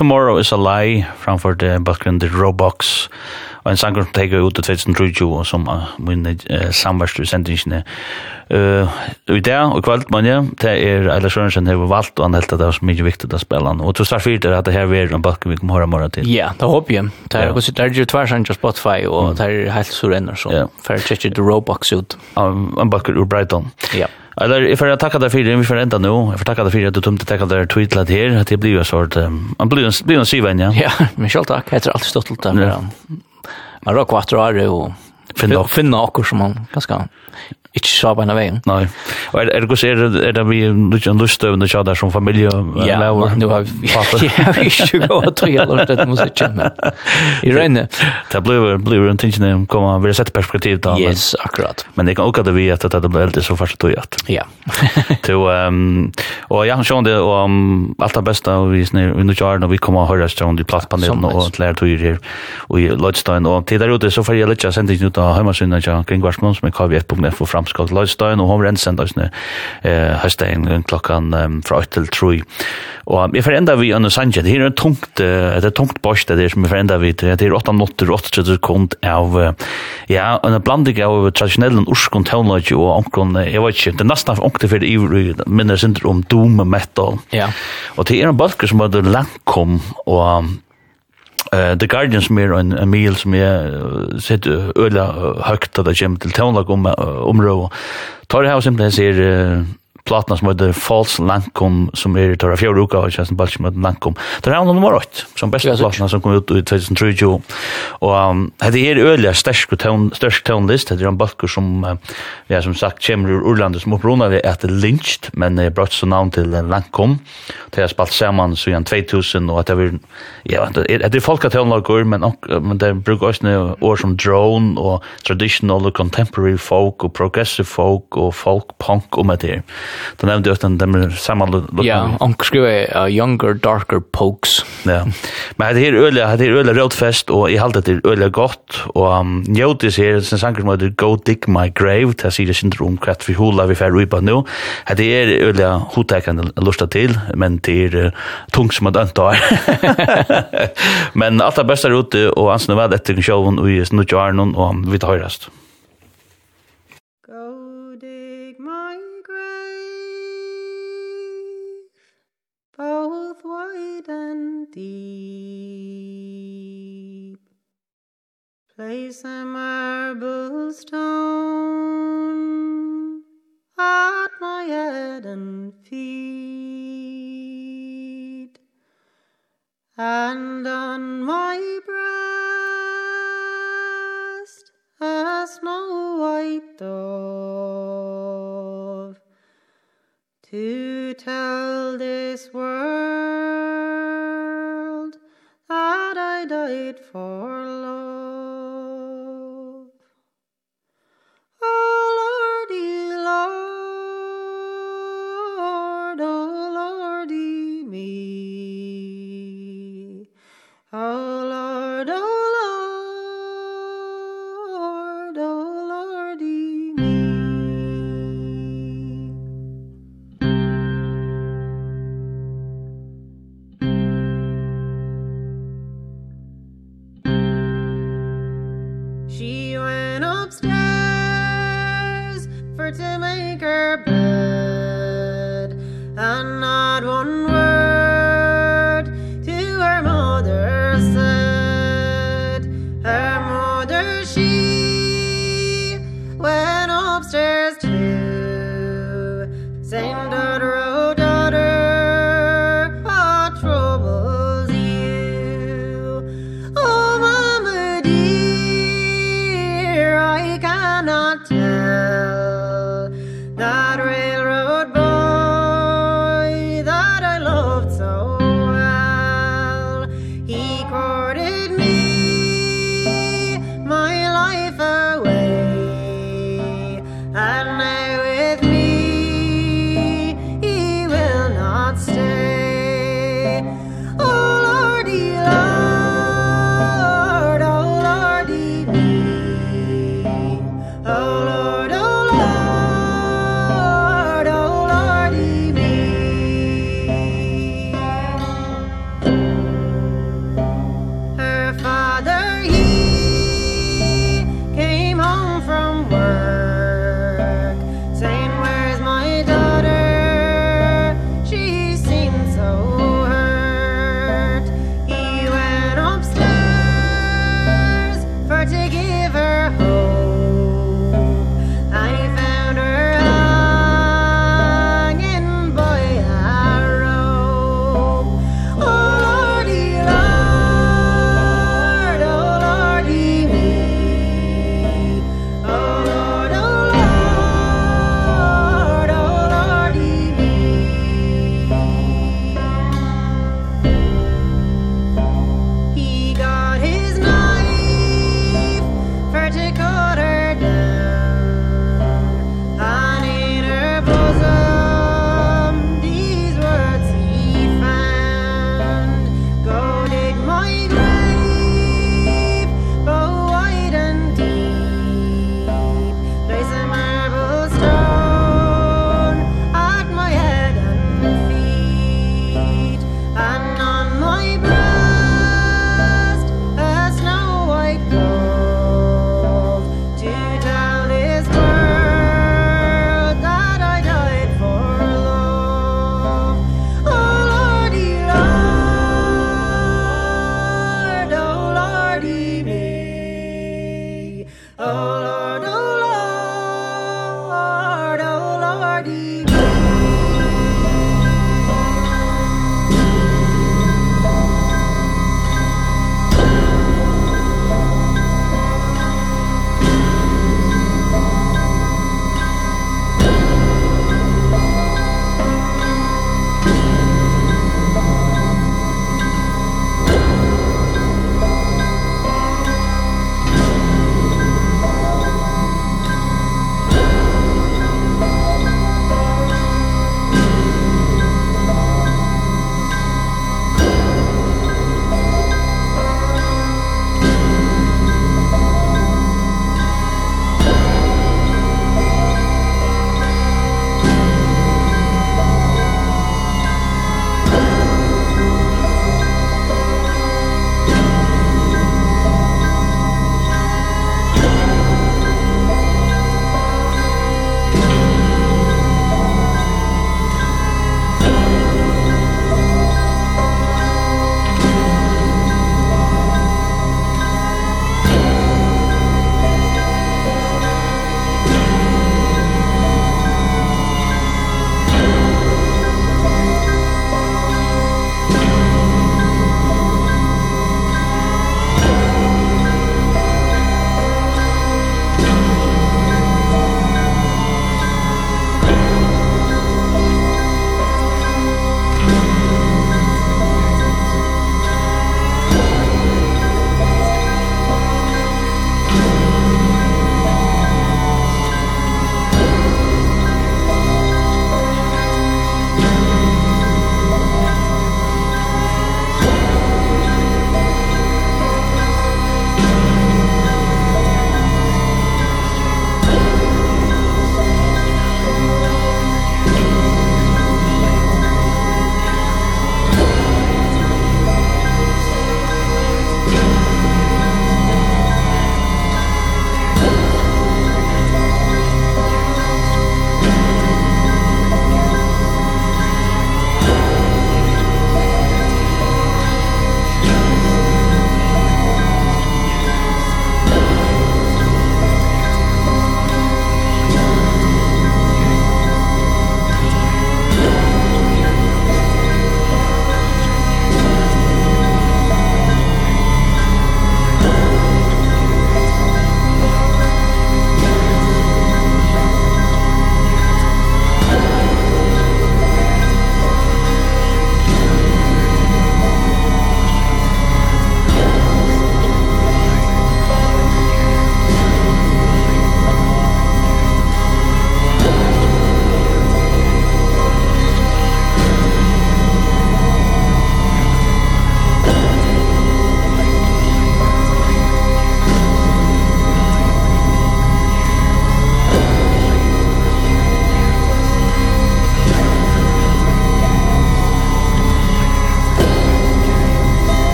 Tomorrow is a Lie framfor the bakgrunn the Robux og en sanger som teker ut til 2020 og som uh, min uh, samverst i sendingene uh, i dag og kveld man ja det er Eila Sørensen har valgt og han helt at det er så mye viktig å spille han og du svar fyrt er at det her er en bakgrunn vi kommer høre morgen til. Ja, det håper jeg det er, det er jo tversanger Spotify og det er helt sur surrenner så for jeg tjekker The Robux ut En bakgrunn ur Brighton. Ja. Eller jeg får takke deg for det, vi får enda nå. Jeg får takke deg for att du tömte tacka dig tweetlat her, at det blir jo sort man blir jo blir en syvän ja. Ja, men selv takk, jeg tror alltid stått till där. Man råk rör kvartar och finna finna akor som man ganska ikke så på en vei. Nei. Og er, er, er, er det vi litt en lystøvende tja der som familie? Ja, men nu har vi ikke gått og tog eller dette musikken, men i regnet. Det blir, blir en ting som kommer, vi har sett perspektiv da. Men, Yes, akkurat. Men det kan også det vi at det blir eldre så først tog at. Ja. to, um, og jeg har sjån det, og um, alt det beste, og vi snir under tjaren, og vi kommer å høre stjån i plattpanelen, og til her tog her, og i Lødstein, og til der ute så får jeg litt av sendingen ut av Heimasynet, og kring Varsmån, som er kvv1.net for Samskog Løystein, og hun var endsend oss eh, høstein klokkan um, fra 8 til 3. Og jeg får enda vi under Sanchez, det er en tungt, det er tungt bosh, det er som jeg får enda vi, det er 8 minutter, 8 sekund av, ja, en blanding av tradisjonellen urskund tøvnløyge og omkron, jeg vet ikke, det er nesten omkron for ivrig, minner synder om doom metal. Ja. Og det er en bølger som var langkom, og um, Uh, The Guardian som er en, en mil som jeg uh, sitter øyla høyt da det kommer til tøvnlag om, uh, området. Tar det her og simpelthen sier uh, platna som heter False Lankum som er tar fjord uka og kjensen balk som heter Lankum. Det er nummer 8 som beste platna som kom ut i 2020 og um, det er øyla stersk stersk tonlist det er en balk som vi har som sagt kommer ur Urlandet som opprona vi etter lynched men er brått så navn til Lankum det har spalt saman så igjen 2000 og at det er ja, det er folk at men, men det bruker også år som drone og traditional og contemporary folk og progressive folk og folk punk og med det Du nevnte jo at de er samanlukkende. Ja, han skriver Younger Darker Pokes. Ja, men det er øyelig, det er øyelig rådfest, og jeg halte det er øyelig godt, og um, njóti sér, sin sanger som heter Go Dig My Grave, det sier sin rom kvett vi hula vi fer uipa nu. Det er øyelig hotekende lusta til, men det er uh, tungt som man døntar. men alt er best er ute, og ansne vel etter sjåen, og i snutt og vi tar høyrast. Place a marble stone At my head and feet. And on my breast A snow white dove To tell this world That I died for love.